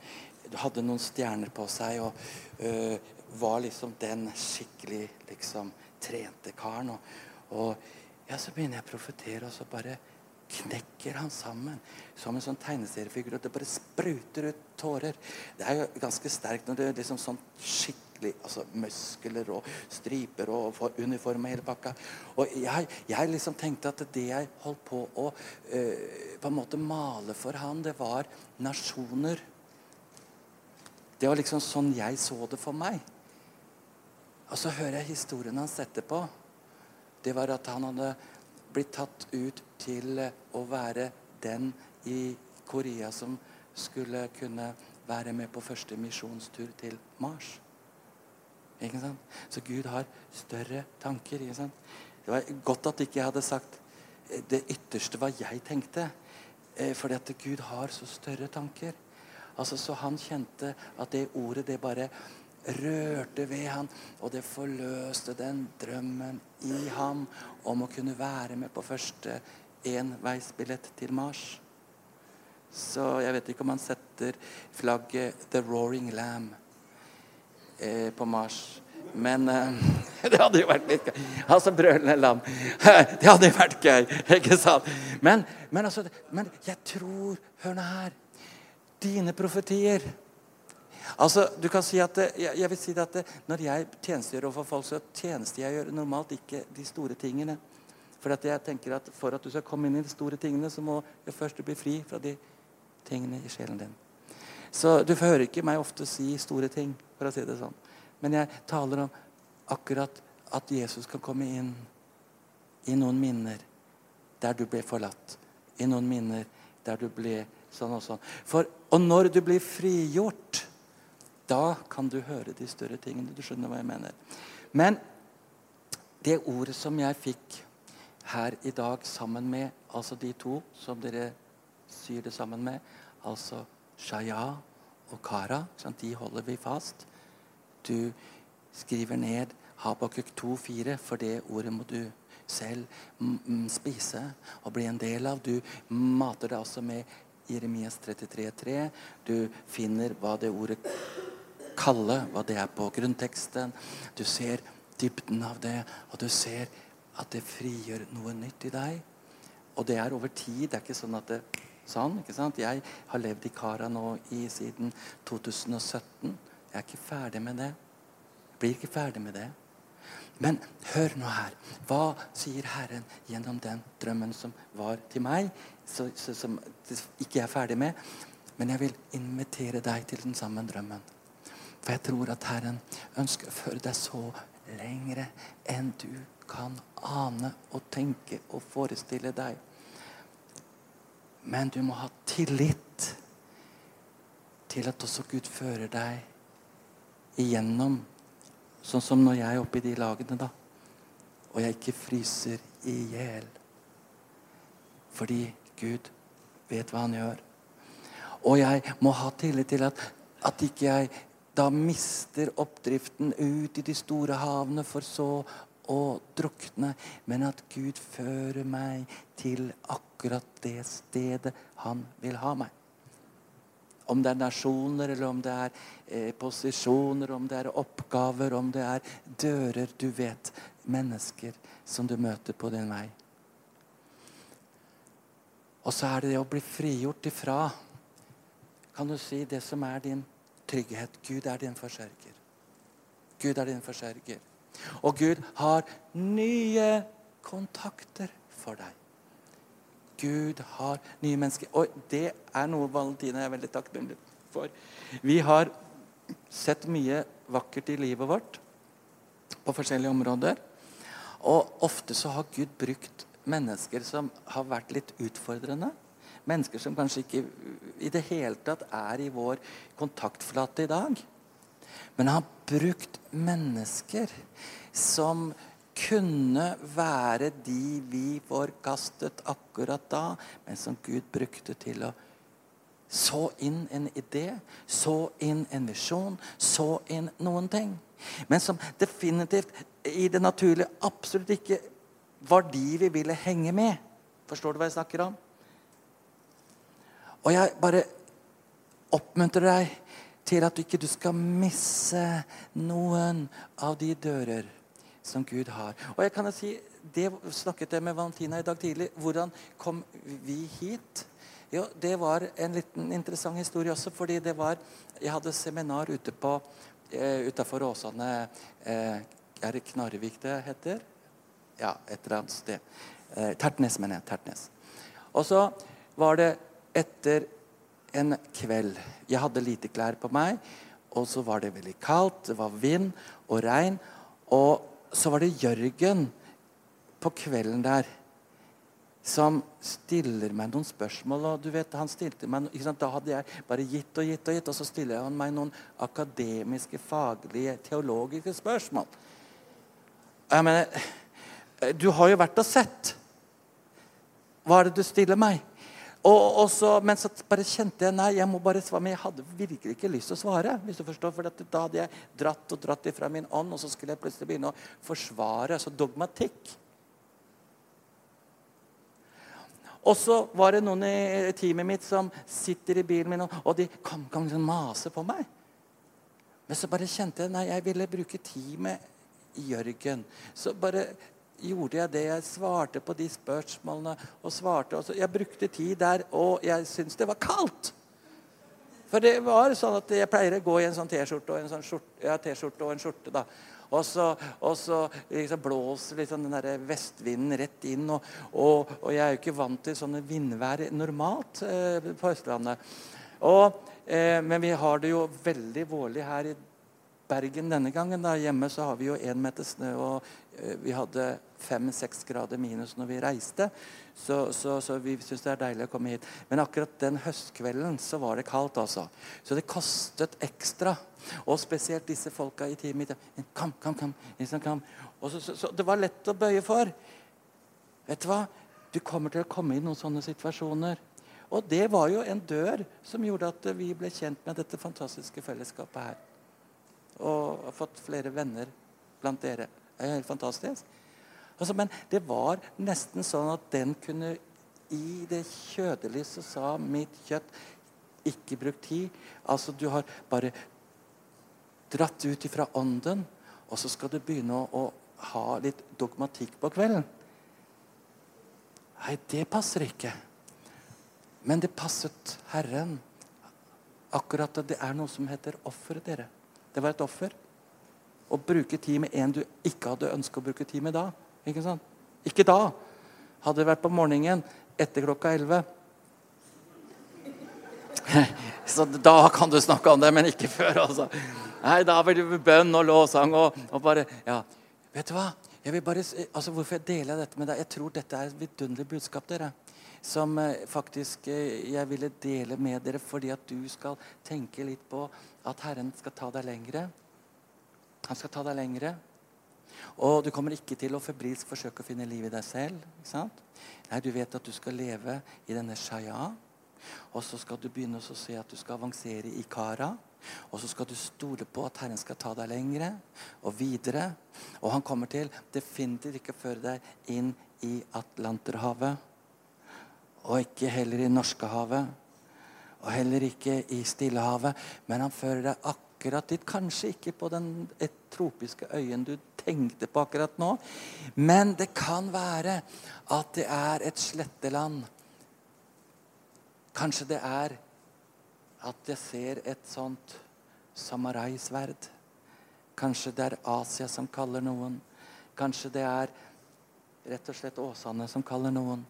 hadde noen stjerner på seg og øh, var liksom den skikkelig liksom trente karen. Og, og ja, så begynner jeg å profetere, og så bare knekker han sammen som en sånn tegneseriefigur. Og det bare spruter ut tårer. Det er jo ganske sterkt når det er liksom sånn skikkelig altså Muskler og striper og uniform og hele pakka. Og jeg, jeg liksom tenkte at det jeg holdt på å uh, på en måte male for han, det var nasjoner. Det var liksom sånn jeg så det for meg. Og så hører jeg historien hans etterpå. Det var at han hadde blitt tatt ut til å være den i Korea som skulle kunne være med på første misjonstur til Mars. Ikke sant? Så Gud har større tanker. Ikke sant? Det var godt at ikke jeg hadde sagt det ytterste hva jeg tenkte. Eh, fordi at Gud har så større tanker. Altså, Så han kjente at det ordet det bare rørte ved han, og det forløste den drømmen i ham om å kunne være med på første enveisbillett til Mars. Så jeg vet ikke om han setter flagget 'The Roaring Lamb' eh, på Mars. Men eh, det hadde jo vært litt gøy. Altså brølende lam. Det hadde jo vært gøy, ikke sant? Men, men, altså, men jeg tror Hør nå her. Dine profetier Altså, du kan si at, jeg, jeg vil si at Når jeg tjenestegjør overfor folk, så tjenestegjør jeg normalt ikke de store tingene. For at jeg tenker at for at du skal komme inn i de store tingene, så må du først bli fri fra de tingene i sjelen din. Så du hører ikke meg ofte si store ting, for å si det sånn. Men jeg taler om akkurat at Jesus kan komme inn i noen minner der du ble forlatt. I noen minner der du ble sånn og sånn. For, og når du blir frigjort, da kan du høre de større tingene. Du skjønner hva jeg mener. Men det ordet som jeg fikk her i dag sammen med altså de to som dere syr det sammen med, altså Shaya og Kara, de holder vi fast. Du skriver ned Habakuk 2,4, for det ordet må du selv spise og bli en del av. Du mater det altså med Jeremias 33,3. Du finner hva det ordet kaller, hva det er på grunnteksten. Du ser dybden av det, og du ser at det frigjør noe nytt i deg. Og det er over tid. Det er ikke sånn at det sånn, ikke sant? Jeg har levd i Kara nå i, siden 2017. Jeg er ikke ferdig med det. Jeg blir ikke ferdig med det. Men hør nå her. Hva sier Herren gjennom den drømmen som var til meg, så, så, som ikke jeg er ferdig med? Men jeg vil invitere deg til den samme drømmen. For jeg tror at Herren ønsker å føre deg så lengre enn du kan ane og tenke og forestille deg. Men du må ha tillit til at også Gud fører deg igjennom. Sånn som når jeg er oppe i de lagene, da. Og jeg ikke fryser i hjel. Fordi Gud vet hva han gjør. Og jeg må ha tillit til at, at ikke jeg da mister oppdriften ut i de store havene for så å drukne, men at Gud fører meg til akkurat det stedet han vil ha meg. Om det er nasjoner, eller om det er eh, posisjoner, om det er oppgaver, om det er dører Du vet mennesker som du møter på din vei. Og så er det det å bli frigjort ifra kan du si, det som er din trygghet. Gud er din forsørger. Gud er din forsørger. Og Gud har nye kontakter for deg. Gud har nye mennesker. Og det er noe Valentina er veldig takknemlig for. Vi har sett mye vakkert i livet vårt på forskjellige områder. Og ofte så har Gud brukt mennesker som har vært litt utfordrende. Mennesker som kanskje ikke i det hele tatt er i vår kontaktflate i dag. Men han har brukt mennesker som kunne være de vi forkastet akkurat da, men som Gud brukte til å så inn en idé, så inn en visjon, så inn noen ting. Men som definitivt i det naturlige absolutt ikke var de vi ville henge med. Forstår du hva jeg snakker om? Og jeg bare oppmuntrer deg til at du ikke skal misse noen av de dører som Gud har. Og jeg kan si, Det snakket jeg med Valentina i dag tidlig. Hvordan kom vi hit? Jo, Det var en liten interessant historie også. fordi det var, Jeg hadde seminar ute på eh, utafor Åsane. Eh, er det Knarvik det heter? Ja, et eller annet sted. Eh, Tertnes, mener jeg. Tertnes. Og så var det etter en kveld. Jeg hadde lite klær på meg, og så var det veldig kaldt. Det var vind og regn. Og så var det Jørgen på kvelden der som stiller meg noen spørsmål. og du vet, han stilte meg, Da hadde jeg bare gitt og gitt, og gitt, og så stiller han meg noen akademiske, faglige, teologiske spørsmål. Jeg mener, Du har jo vært og sett. Hva er det du stiller meg? Og, og så, men så bare kjente jeg nei, jeg må bare svare, men jeg hadde virkelig ikke lyst til å svare. hvis du forstår, for Da hadde jeg dratt og dratt ifra min ånd, og så skulle jeg plutselig begynne å forsvare. Altså dogmatikk. Og så var det noen i teamet mitt som sitter i bilen min, og de kom, kom liksom mase på meg. Men så bare kjente jeg nei, jeg ville bruke tid med Jørgen. Så bare gjorde jeg det. Jeg svarte på de spørsmålene og svarte. Også. jeg brukte tid der, og jeg syntes det var kaldt. For det var sånn at jeg pleier å gå i en sånn T-skjorte og en sånn skjorte, ja, og en skjorte. da. Og så, og så liksom blåser liksom den der vestvinden rett inn. Og, og, og, jeg er jo ikke vant til sånne vindvær normalt eh, på Østlandet. Og, eh, men vi har det jo veldig vårlig her i Bergen denne gangen. da Hjemme så har vi jo én meter snø, og eh, vi hadde fem-seks grader minus når vi reiste. Så, så, så vi syns det er deilig å komme hit. Men akkurat den høstkvelden så var det kaldt. altså. Så det kostet ekstra. Og spesielt disse folka i teamet. Kom, kom, kom. kom. Så, så, det var lett å bøye for. Vet du hva? Du kommer til å komme i noen sånne situasjoner. Og det var jo en dør som gjorde at vi ble kjent med dette fantastiske fellesskapet her og har fått flere venner blant dere. Det er helt fantastisk. Altså, men det var nesten sånn at den kunne I det kjødelige så sa mitt kjøtt ikke bruk tid. Altså, du har bare dratt ut ifra ånden, og så skal du begynne å, å ha litt dogmatikk på kvelden. Nei, det passer ikke. Men det passet Herren. Akkurat at det er noe som heter offeret, dere. Det var et offer. Å bruke tid med en du ikke hadde ønska å bruke tid med da. Ikke sant? Ikke da. Hadde det vært på morgenen etter klokka 11 Så da kan du snakke om det, men ikke før. altså. Nei, Da blir det bønn og lovsang og, og, bare Ja, vet du hva? Jeg bare, altså Hvorfor jeg deler dette med deg? Jeg tror dette er et vidunderlig budskap. dere som eh, faktisk eh, jeg ville dele med dere fordi at du skal tenke litt på at Herren skal ta deg lengre. Han skal ta deg lengre. Og du kommer ikke til å febrilsk forsøke å finne liv i deg selv. ikke sant? Nei, Du vet at du skal leve i denne shaya. Og så skal du begynne å se at du skal avansere i kara. Og så skal du stole på at Herren skal ta deg lengre og videre. Og han kommer til definitivt ikke å føre deg inn i Atlanterhavet. Og ikke heller i Norskehavet. Og heller ikke i Stillehavet. Men han fører deg akkurat dit. Kanskje ikke på den tropiske øyen du tenkte på akkurat nå. Men det kan være at det er et sletteland. Kanskje det er at jeg ser et sånt samaraisverd. Kanskje det er Asia som kaller noen. Kanskje det er rett og slett Åsane som kaller noen.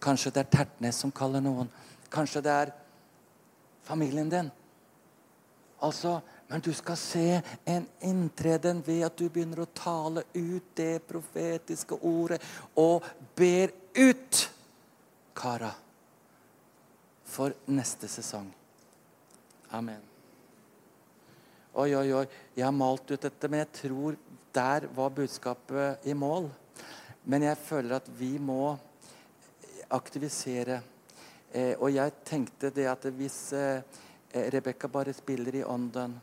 Kanskje det er Tertnes som kaller noen. Kanskje det er familien din. Altså, Men du skal se en inntreden ved at du begynner å tale ut det profetiske ordet og ber ut kara for neste sesong. Amen. Oi, oi, oi. Jeg har malt ut dette, men jeg tror der var budskapet i mål. Men jeg føler at vi må aktivisere. Eh, og jeg tenkte det at hvis eh, eh, Rebekka bare spiller i ånden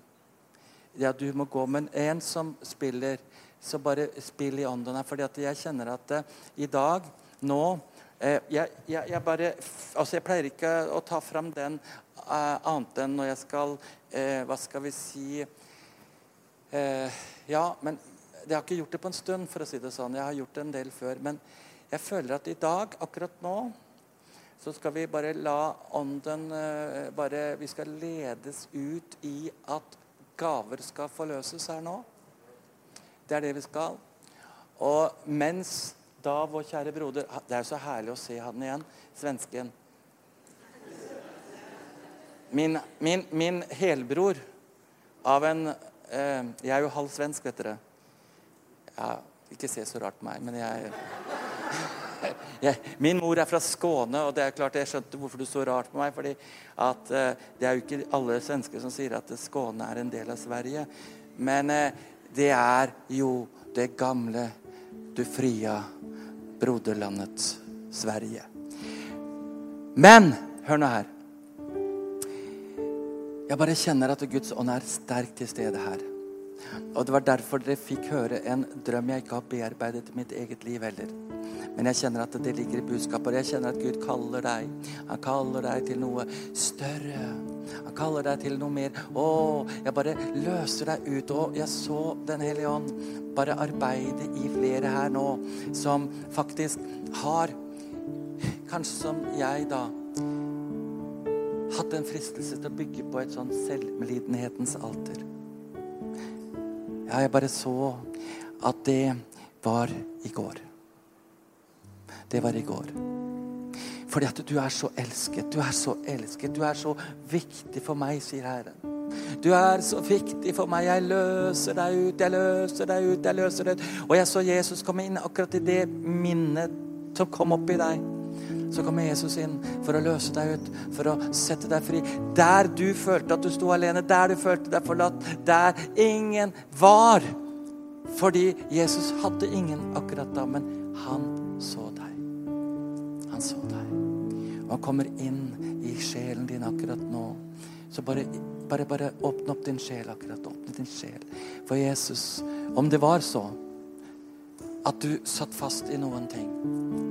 Ja, du må gå, men en som spiller, så bare spill i ånden. fordi at jeg kjenner at eh, i dag, nå eh, jeg, jeg, jeg, bare Altså, jeg pleier ikke å ta fram den eh, annet enn når jeg skal Hva skal vi si Ja, men jeg har ikke gjort det på en stund, for å si det sånn. Jeg har gjort det en del før. men jeg føler at i dag, akkurat nå, så skal vi bare la ånden eh, bare, Vi skal ledes ut i at gaver skal forløses her nå. Det er det vi skal. Og mens da vår kjære broder Det er så herlig å se han igjen, svensken. Min, min, min helbror av en eh, Jeg er jo halv svensk, vet dere. Ja, ikke se så rart på meg, men jeg jeg, min mor er fra Skåne, og det er klart jeg skjønte hvorfor du så rart på meg. fordi at uh, Det er jo ikke alle svensker som sier at Skåne er en del av Sverige. Men uh, det er jo det gamle, du fria broderlandet Sverige. Men hør nå her. Jeg bare kjenner at Guds ånd er sterkt til stede her. Og Det var derfor dere fikk høre en drøm jeg ikke har bearbeidet i mitt eget liv heller. Men jeg kjenner at det ligger i budskapet. Og jeg kjenner at Gud kaller deg. Han kaller deg til noe større. Han kaller deg til noe mer. Å, jeg bare løser deg ut. Og jeg så Den hellige ånd bare arbeide i flere her nå som faktisk har Kanskje som jeg, da hatt en fristelse til å bygge på et sånn selvmelidenhetens alter. Jeg bare så at det var i går. Det var i går. Fordi at du er så elsket. Du er så elsket. Du er så viktig for meg, sier Herren. Du er så viktig for meg. Jeg løser deg ut, jeg løser deg ut, jeg løser deg ut. Og jeg så Jesus komme inn akkurat i det minnet som kom opp i deg så kommer Jesus inn for å løse deg ut, for å sette deg fri. Der du følte at du sto alene, der du følte deg forlatt, der ingen var. Fordi Jesus hadde ingen akkurat da, men han så deg. Han så deg. Og han kommer inn i sjelen din akkurat nå. Så bare, bare, bare åpne opp din sjel akkurat. Åpne din sjel. For Jesus, om det var så at du satt fast i noen ting